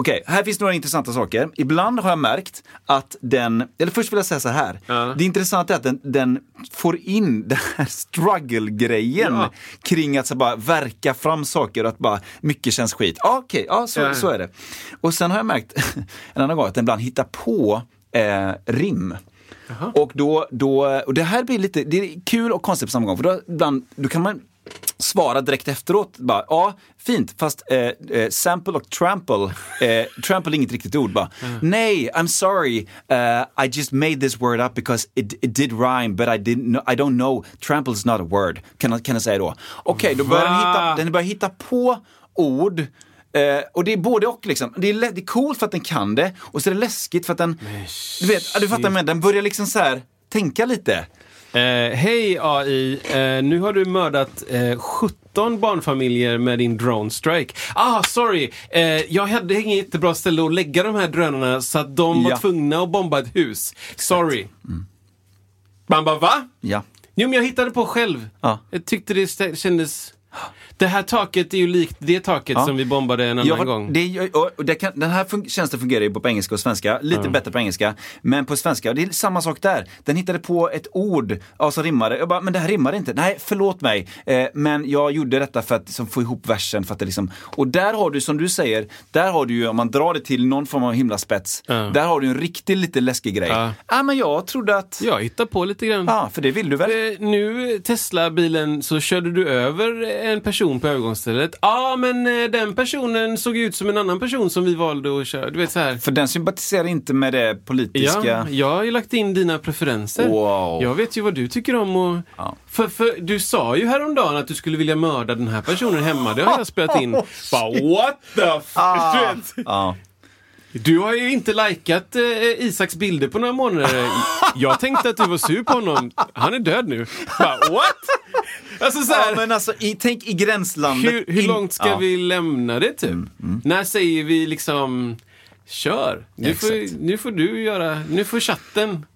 Okej, här finns några intressanta saker. Ibland har jag märkt att den, eller först vill jag säga så här. Det intressanta är att den, den får in den här struggle-grejen Ja. kring att så bara verka fram saker och att bara mycket känns skit. Ja, Okej, ja, så, Ja. så är det. Och sen har jag märkt en annan gång att den ibland hittar på eh, rim. Och, då, då, och det här blir lite, det är kul och konstigt på samma gång. För då, ibland, då kan man svara direkt efteråt. Bara, ja, fint, fast eh, eh, sample och trample, eh, trample är inget riktigt ord. Bara, Nej, I'm sorry, uh, I just made this word up because it, it did rhyme but I, didn't know, I don't know, trample is not a word. Kan, jag- kan jag säga då. Okej, då börjar den hitta, den börjar hitta på ord Eh, och det är både och liksom. Det är, det är coolt för att den kan det och så är det läskigt för att den, du vet, du fattar men den börjar liksom så här tänka lite. Eh, Hej AI, eh, nu har du mördat eh, 17 barnfamiljer med din drone strike. Ah, sorry! Eh, jag hade inget jättebra ställe att lägga de här drönarna så att de var Ja. tvungna att bomba ett hus. Sorry. Man bara, va? Ja. Jo, men jag hittade på själv. Ja. Jag tyckte det stä- kändes... Det här taket är ju likt det taket Ja. som vi bombade en annan Ja, gång. Det, och och det kan, den här fun- tjänsten fungerar ju på engelska och svenska, lite bättre på engelska. Men på svenska, det är samma sak där. Den hittade på ett ord ja, som rimmade. Jag bara, men det här rimmar inte. Nej, förlåt mig. Eh, men jag gjorde detta för att liksom, få ihop versen. För att det liksom, och där har du, som du säger, där har du ju, om man drar det till någon form av himlaspets, Ja. där har du en riktigt lite läskig grej. Ja, Ja. men jag trodde att, Jag hittar på lite grann. ja, för det vill du väl? Eh, nu, Tesla-bilen, så körde du över en person på övergångsstället. Ja, men eh, den personen såg ut som en annan person som vi valde att köra. Du vet så här. För den sympatiserar inte med det politiska. Ja, jag har ju lagt in dina preferenser. Wow. Jag vet ju vad du tycker om och... Ja. För, för du sa ju häromdagen att du skulle vilja mörda den här personen hemma. Det har jag spelat in. Bara, what the f... Ah. Du har ju inte likat eh, Isaks bilder på några månader. Jag tänkte att du var sur på honom. Han är död nu. Bara, what? Alltså så här, Ja, men alltså, i, tänk i gränslandet. hur, hur in- långt ska Ja. Mm, vi lämna det typ? När säger vi liksom kör? Nu, Ja, får, exakt. nu får du göra, nu får chatten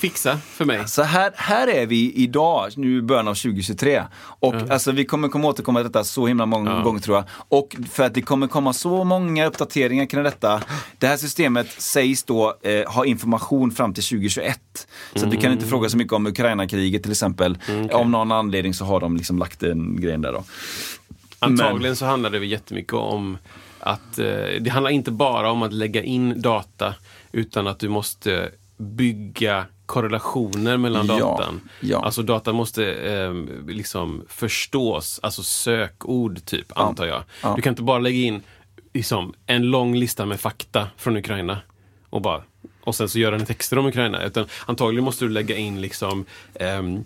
fixa för mig. Så här, här är vi idag, nu i början av 2023. Och alltså, vi kommer komma återkomma till detta så himla många gånger tror jag. Och för att det kommer komma så många uppdateringar kring detta. Det här systemet sägs då eh, ha information fram till 2021. Så att vi kan inte fråga så mycket om Ukraina-kriget till exempel. Av någon anledning så har de liksom lagt den grejen där då. Antagligen så handlar det väl jättemycket om att eh, det handlar inte bara om att lägga in data utan att du måste bygga korrelationer mellan Ja, datan. ja. Alltså data måste eh, liksom förstås, alltså sökord typ, antar jag. ja. Du kan inte bara lägga in liksom, en lång lista med fakta från Ukraina och bara och sen så gör den texter om Ukraina. Utan antagligen måste du lägga in liksom ehm,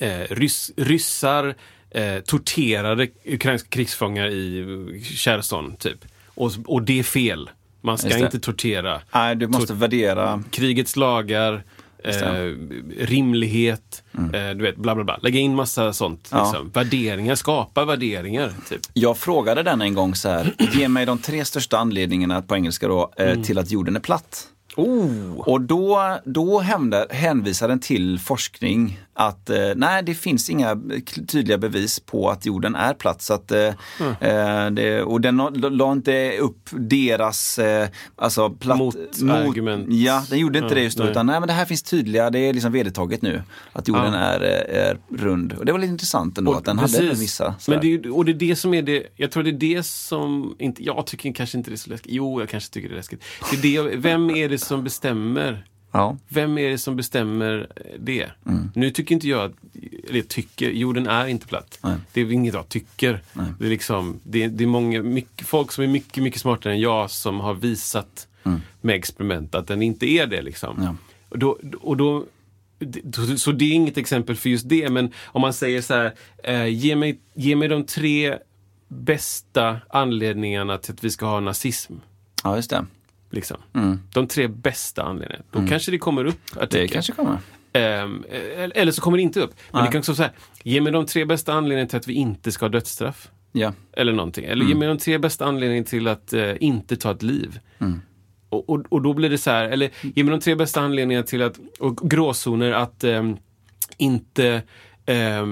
eh, rys, ryssar eh, torterade ukrainska krigsfångar i eh, Cherson, typ. Och, och det är fel. Man ska inte tortera. Nej, du måste värdera. Krigets lagar, Just det. Mm. eh, rimlighet, eh, du vet, bla bla bla. Lägga in massa sånt. Ja. Liksom. Värderingar, skapa värderingar. Typ. Jag frågade den en gång så här, ge mig de tre största anledningarna på engelska då, eh, till att jorden är platt. Oh. Och då, då hänvisar den till forskning att eh, nej, det finns inga tydliga bevis på att jorden är platt. Så att, eh, eh, det, och den la- inte upp deras alltså platt, Motargument. Ja, den gjorde inte Ja, det just då. nej. Utan nej, men det här finns tydliga, det är liksom vedertaget nu. Att jorden Ja. är, är rund. Och det var lite intressant ändå att den hade precis. vissa. Men det, och det är det som är det, jag tror det är det som, inte, jag tycker kanske inte det är så läskigt. Jo, jag kanske tycker det är läskigt. Det är det, vem är det som bestämmer? Ja. Vem är det som bestämmer det? Nu tycker inte jag, att- eller tycker, jorden är inte platt. Nej. Det är inget jag tycker. Det är, liksom, det, är- det är många, mycket, folk som är mycket, mycket smartare än jag som har visat med experiment att den inte är det. Liksom. Ja. Och då, och då, så det är inget exempel för just det, men om man säger så här, eh, ge, mig, ge mig de tre bästa anledningarna till att vi ska ha nazism. ja, just det. Liksom. De tre bästa anledningarna. Då kanske det kommer upp Det artikel. kanske kommer. Eh, eller så kommer det inte upp. Men Nej. det kan också säga, ge mig de tre bästa anledningarna till att vi inte ska ha dödsstraff. Ja. Eller någonting. Eller ge mig de tre bästa anledningarna till att eh, inte ta ett liv. Och, och, och då blir det så här, eller ge mig de tre bästa anledningarna till att, och gråzoner att ehm, inte eh,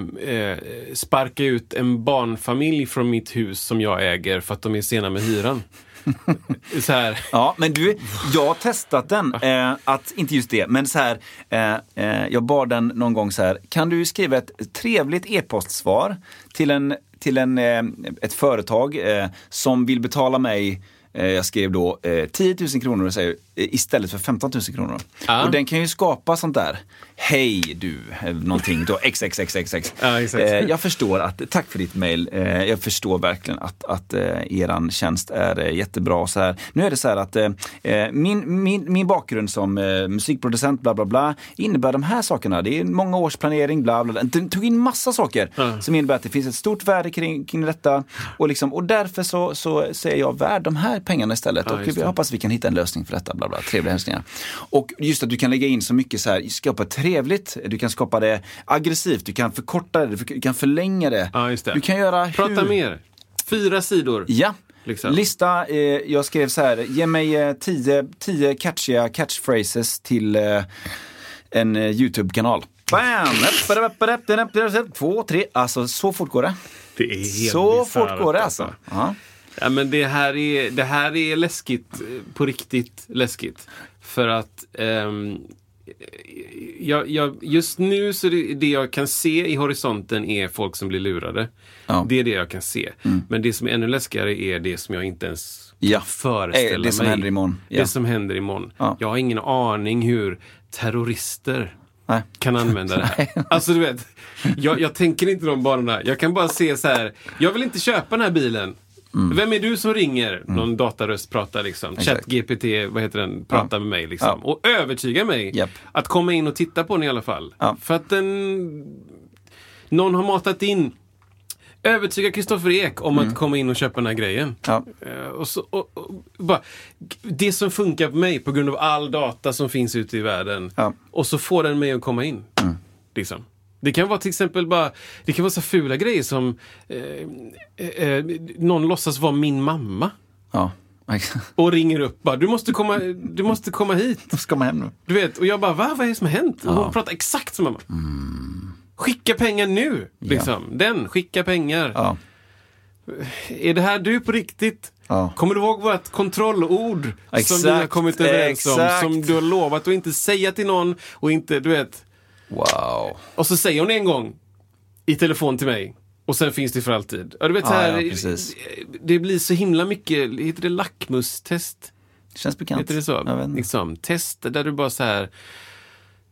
sparka ut en barnfamilj från mitt hus som jag äger för att de är sena med hyran. så här. Ja, men du, jag har testat den. Eh, att, inte just det, men så här. Eh, eh, jag bad den någon gång så här. Kan du skriva ett trevligt e-postsvar till, en, till en, eh, ett företag eh, som vill betala mig eh, jag skrev då eh, 10 000 kronor säger, eh, istället för 15 000 kronor. Ja. Och den kan ju skapa sånt där. Hej du, eh, någonting då, xxxxx. Ja, exakt. Eh, jag förstår att, tack för ditt mail. Eh, jag förstår verkligen att, att eh, eran tjänst är eh, jättebra. Så här. Nu är det så här att eh, eh, min, min, min bakgrund som eh, musikproducent, bla bla bla, innebär de här sakerna. Det är många års planering, bla bla. bla. Den tog in massa saker Ja. som innebär att det finns ett stort värde kring, kring detta. Och, liksom, och därför så, så, så är jag värd de här pengarna istället. Och det. hoppas vi kan hitta en lösning för detta. Bla bla. Trevliga hälsningar. Och just att du kan lägga in så mycket så här, skapa trevligt, du kan skapa det aggressivt, du kan förkorta det, du kan förlänga det. Ja, just det. Du kan göra Prata hur... mer. Fyra sidor. Ja. Liksom. Lista, eh, jag skrev så här, ge mig eh, tio, tio catchiga catchphrases till eh, en eh, YouTube-kanal. Bam! Två, tre, alltså så fort går det. Det är helt Så bisarrt, fort går det alltså. Ja. Ja, men det här är, det här är läskigt, eh, på riktigt läskigt. För att ehm, jag, jag, just nu så det, det jag kan se i horisonten är folk som blir lurade. Ja. Det är det jag kan se. Men det som är ännu läskigare är det som jag inte ens Ja. föreställa Eh, det som mig. händer imorgon. Ja. Det som händer imorgon. Ja. Jag har ingen aning hur terrorister Nej. kan använda det här. Alltså du vet, jag, jag tänker inte de banorna. Jag kan bara se så här, jag vill inte köpa den här bilen. Vem är du som ringer? Någon dataröst pratar liksom. Mm. ChatGPT, vad heter den, pratar med mig liksom. Ja. Och övertygar mig Japp. att komma in och titta på den i alla fall. Ja. För att den... Någon har matat in Övertyga Kristoffer Ek om att komma in och köpa den här grejen. Ja. Eh, och så, och, och, bara, det som funkar på mig på grund av all data som finns ute i världen. Ja. Och så får den mig att komma in. Liksom. Det kan vara till exempel bara, det kan vara så fula grejer som eh, eh, eh, någon låtsas vara min mamma. Ja. Och ringer upp bara, du måste komma, du måste komma hit. Då ska man hem nu. Du vet, och jag bara, va? Vad är det som har hänt? Och hon pratar exakt som mamma. Skicka pengar nu! Liksom. Den, skicka pengar. Ja. Är det här du på riktigt? Ja. Kommer du ihåg vårt kontrollord som vi har Exakt, kommit överens om? exakt. Som du har lovat att inte säga till någon och inte, du vet. Wow. Och så säger hon en gång i telefon till mig. Och sen finns det för alltid. Ja, du vet, Ja, här, ja, precis. Det blir så himla mycket, heter det lackmustest? Känns bekant. Heter det så? Liksom, test där du bara så här,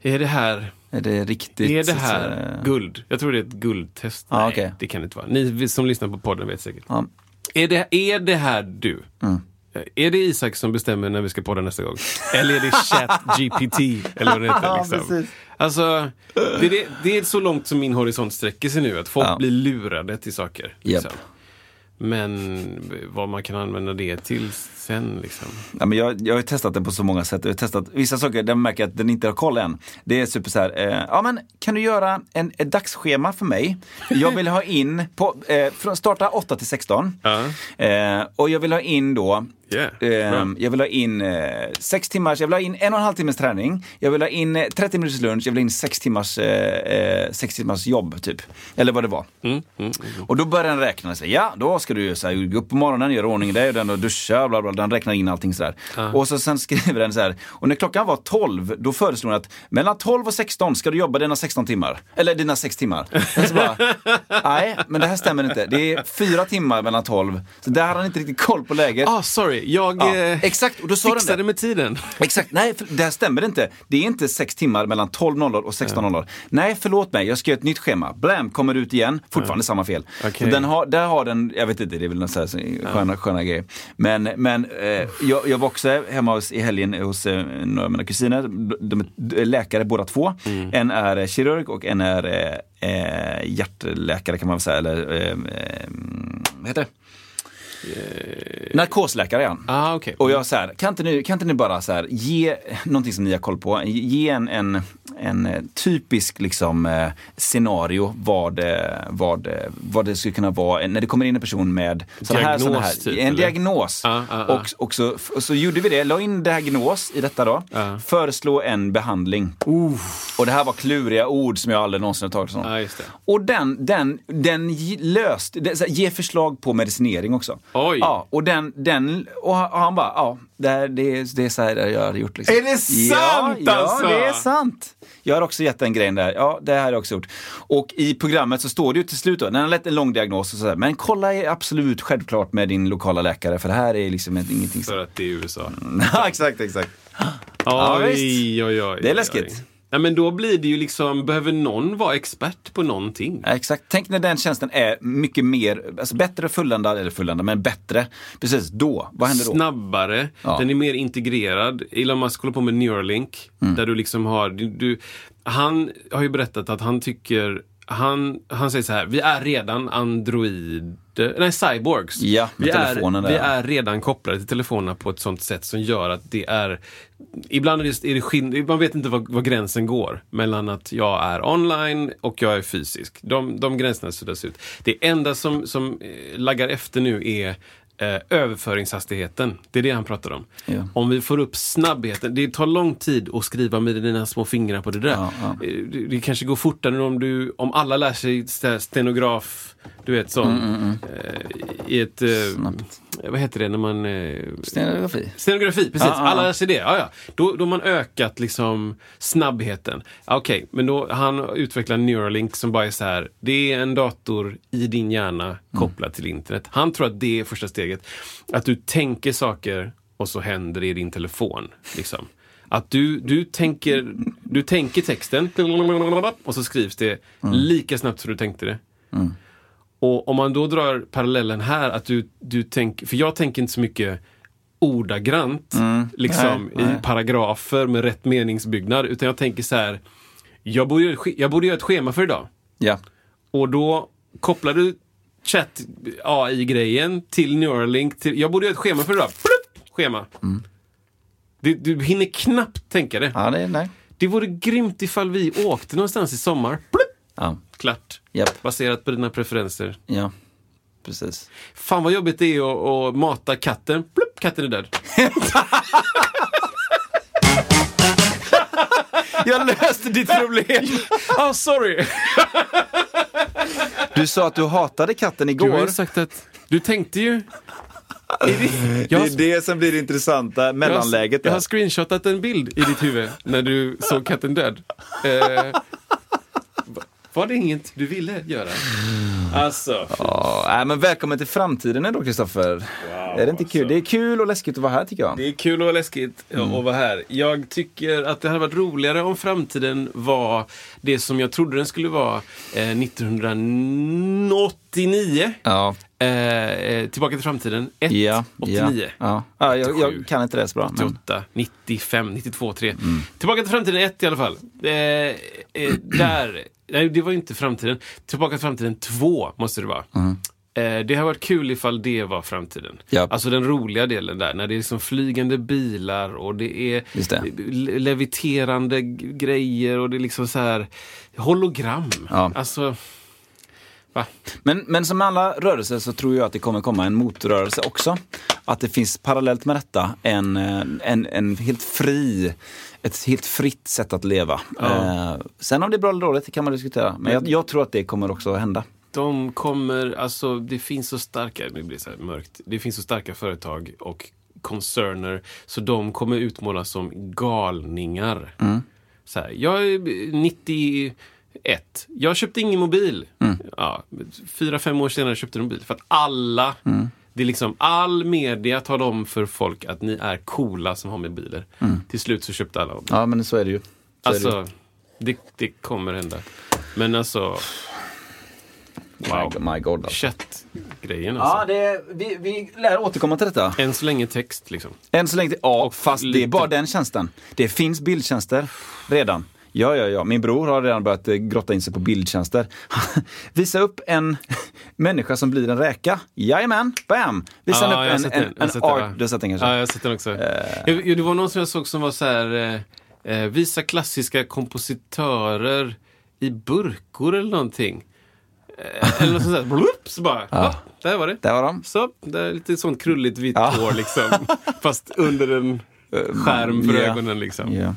är det här Är det riktigt? är det här guld? Jag tror det är ett guldtest. Ja, Nej, okej. det kan det inte vara. Ni som lyssnar på podden vet säkert. Ja. Är, det, är det här du? Mm. Är det Isak som bestämmer när vi ska podda nästa gång? Eller är det ChatGPT? eller vad det heter. Ja, Liksom. precis. Alltså, det, är det, det är så långt som min horisont sträcker sig nu. Att folk Ja. blir lurade till saker. Liksom. Japp. Men vad man kan använda det till sen liksom. Ja, men jag, jag har testat den på så många sätt. Jag har testat vissa saker där man märker att den inte har koll än. Det är super så här, eh, ja men kan du göra en, ett dagsschema för mig? Jag vill ha in, på, eh, från starta 8 till 16. Ja. Eh, och jag vill ha in då Yeah. Ehm, jag vill ha in eh, sex timmars, jag vill ha in en och en halv timmes träning. Jag vill ha in eh, 30 minuters lunch, jag vill ha in sex timmars, eh, eh, sex timmars jobb typ. Eller vad det var. Mm, Och då börjar den räkna och ja då ska du så här, gå upp på morgonen, göra ordning dig och den och duscha, bla, bla, den räknar in allting sådär. Och så sen skriver den så här, och när klockan var 12, då föreslog den att mellan 12 och 16 ska du jobba dina 16 timmar. Eller dina 6 timmar. Bara, Nej, men det här stämmer inte. Det är fyra timmar mellan 12. Så där hade han inte riktigt koll på läget. Ah, sorry, jag Ja, eh, exakt, och då sa den fixade det. med tiden. Exakt, nej för det här stämmer inte. Det är inte sex timmar mellan 12.00 och 16.00. Nej, förlåt mig, jag ska göra ett nytt schema. Blam, kommer ut igen, fortfarande samma fel. Okej. Så den har, där har den, jag vet inte, det är väl någon så här sköna, sköna grejer. Men, men eh, jag, jag var också hemma hos, i helgen hos eh, några av mina kusiner. De, de är läkare båda två. Mm. En är eh, kirurg och en är eh, eh, hjärtläkare kan man väl säga. Eller, eh, eh, vad heter det? Narkosläkare är han. Ah, okej. Och jag så här, kan inte ni, kan inte ni bara så här, ge någonting som ni har koll på, ge en, en, en eh, typisk liksom, eh, scenario vad, eh, vad, vad det skulle kunna vara när det kommer in en person med såna här, såna här, typ, en eller? diagnos. Ah, ah. Och, och, så, så gjorde vi det, la in diagnos i detta då, Ah. föreslå en behandling. Och det här var kluriga ord som jag aldrig någonsin har tagit det. Och den, den, den löst, så här, ge förslag på medicinering också. Oj. Ja, och den, den och han, bara, ja, det, det, är, det är så här jag hade gjort. Liksom. Är det sant, ja, alltså? Ja, det är sant. Jag har också gett den grejen där. Ja, det här har jag också gjort. Och i programmet så står det ju till slut då, när han lett en lång diagnos och sådär, men kolla är absolut självklart med din lokala läkare för det här är liksom ingenting För som... att det är USA. Exakt, exakt. Ja, Oj, visst. oj, oj. Det är oj, läskigt. Nej, men då blir det ju liksom, behöver någon vara expert på någonting? Ja, exakt. Tänk när den tjänsten är mycket mer, alltså bättre fulländad, eller fulländad, men bättre. Precis, då. Vad händer då? Snabbare, Ja. den är mer integrerad. Elon Musk håller på med Neuralink. Mm. Där du liksom har, du, du, han har ju berättat att han tycker, han, han säger så här, vi är redan androider, nej cyborgs. Ja, vi, är, vi är redan kopplade till telefonerna på ett sånt sätt som gör att det är, ibland är det, är det skill- man vet inte var, var gränsen går mellan att jag är online och jag är fysisk. De, de gränserna suddas ut. Det enda som, som eh, laggar efter nu är eh, överföringshastigheten. Det är det han pratar om. Ja. Om vi får upp snabbheten. Det tar lång tid att skriva med dina små fingrar på det där. Ja, ja. Eh, Det, det kanske går fortare om, du, om alla lär sig st- stenograf, du vet sån, Mm, eh, i ett, eh, Snabbt. Vad heter det när man eh, Stenografi. Stenografi, precis. Ja, ja. Alla lär sig det. Ja, ja. Då, då har man ökat liksom snabbheten. Okej, men då han utvecklar Neuralink som bara är så här. Det är en dator i din hjärna kopplad till internet. Han tror att det är första steget. Att du tänker saker och så händer det i din telefon. Liksom. Att du, du, tänker, du tänker texten och så skrivs det lika snabbt som du tänkte det. Och om man då drar parallellen här, att du, du tänker, för jag tänker inte så mycket ordagrant, liksom Mm. Nej, nej. i paragrafer med rätt meningsbyggnad, utan jag tänker så här, jag borde, göra ett jag borde göra ett schema för idag. Ja. Och då kopplar du chatt AI-grejen till Neuralink, till, jag borde göra ett schema för idag. Plupp, schema. Du, du hinner knappt tänka det. Ja, det nej. Det vore grymt ifall vi åkte någonstans i sommar. Plupp, Ja. klart. Japp. Baserat på dina preferenser. Ja. Precis. Fan vad jobbigt det är att, att mata katten. Plupp, katten är död. Jag löste ditt problem! Ah, sorry! Du sa att du hatade katten Du har igår. ju sagt att... Du tänkte ju... Det, jag, är det som blir det intressanta mellanläget jag har där. screenshotat en bild i ditt huvud när du såg katten död. Eh, var det inget du ville göra? Alltså, Ja, nej, men välkommen till framtiden då, Kristoffer. är det inte kul? alltså. Det är kul och läskigt att vara här tycker jag. det är kul och läskigt att vara här. Jag tycker att det hade varit roligare om framtiden var det som jag trodde den skulle vara eh, 1989. Ja, Eh, eh, tillbaka till framtiden. 1, ja, 89. ja. ja jag, 87. jag kan inte det så bra. Men... 98, 95, 92, 3. Tillbaka till framtiden 1 i alla fall. Eh, eh, där, nej det var inte framtiden. Tillbaka till framtiden 2 måste det vara. Eh, det har varit kul ifall det var framtiden. Ja. Alltså den roliga delen där, när det är liksom flygande bilar och det är det. le- leviterande grejer och det är liksom så här hologram. Ja. Alltså, Va? Men, men som med alla rörelser så tror jag att det kommer komma en motrörelse också. Att det finns parallellt med detta en, eh, en, en helt fri, ett helt fritt sätt att leva. Eh, sen om det är bra eller dåligt det kan man diskutera. Men jag, jag tror att det kommer också hända. De kommer, alltså det finns så starka, nu blir det så här mörkt, det finns så starka företag och koncerner så de kommer utmålas som galningar. Så här, jag är 91, jag köpte ingen mobil. Ja, fyra, fem år senare köpte jag en mobil för att alla Det är liksom all media talar om för folk att ni är coola som har mobiler. Till slut så köpte alla mobiler. Ja men så är det ju. Så är det ju. Alltså, det, det kommer hända. Men alltså, wow. My, God. Alltså. Chattgrejen alltså. Ja, det, vi, vi lär återkomma till detta. Än så länge text liksom. Än så länge, ja, Och fast det är lite- bara den tjänsten. Det finns bildtjänster redan. Ja, ja, ja. Min bror har redan börjat eh, grotta in sig på bildtjänster. Visa upp en människa som blir en räka. Jajamän, bam! Visa Ja, upp en, en, en den, art. Du har sett den kanske? Ja, jag har sett den också. Jag- Det var någon som jag såg som var så här, eh, eh, visa klassiska kompositörer i burkor eller någonting. Eller något sånt där. Blup, så bara, ja. där var det. Där var de. Så, det är lite sånt krulligt vitt Ja. hår liksom. Fast under en skärm för ja. ögonen liksom. Ja.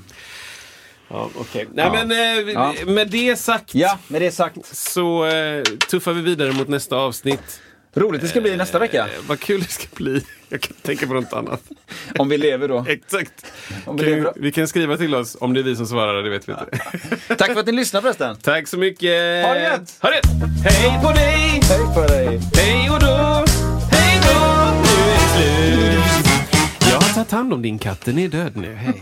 Ja, okej. Nej men eh, Ja. med det sagt ja, med det sagt. så eh, tuffar vi vidare mot nästa avsnitt. Roligt det ska bli nästa vecka. Eh, vad kul det ska bli. Jag kan tänka på något annat. Om vi lever då. Exakt. Om vi lever Kan, då. vi kan skriva till oss om det är vi som svarar, det vet vi inte. Tack för att ni lyssnade förresten. Tack så mycket. Ha det gött. Ha det. Hej på dig. Hej på dig. Hej och då. Hej då. Nu är det slut. Jag har tagit hand om din katt. Den är död nu. Hej.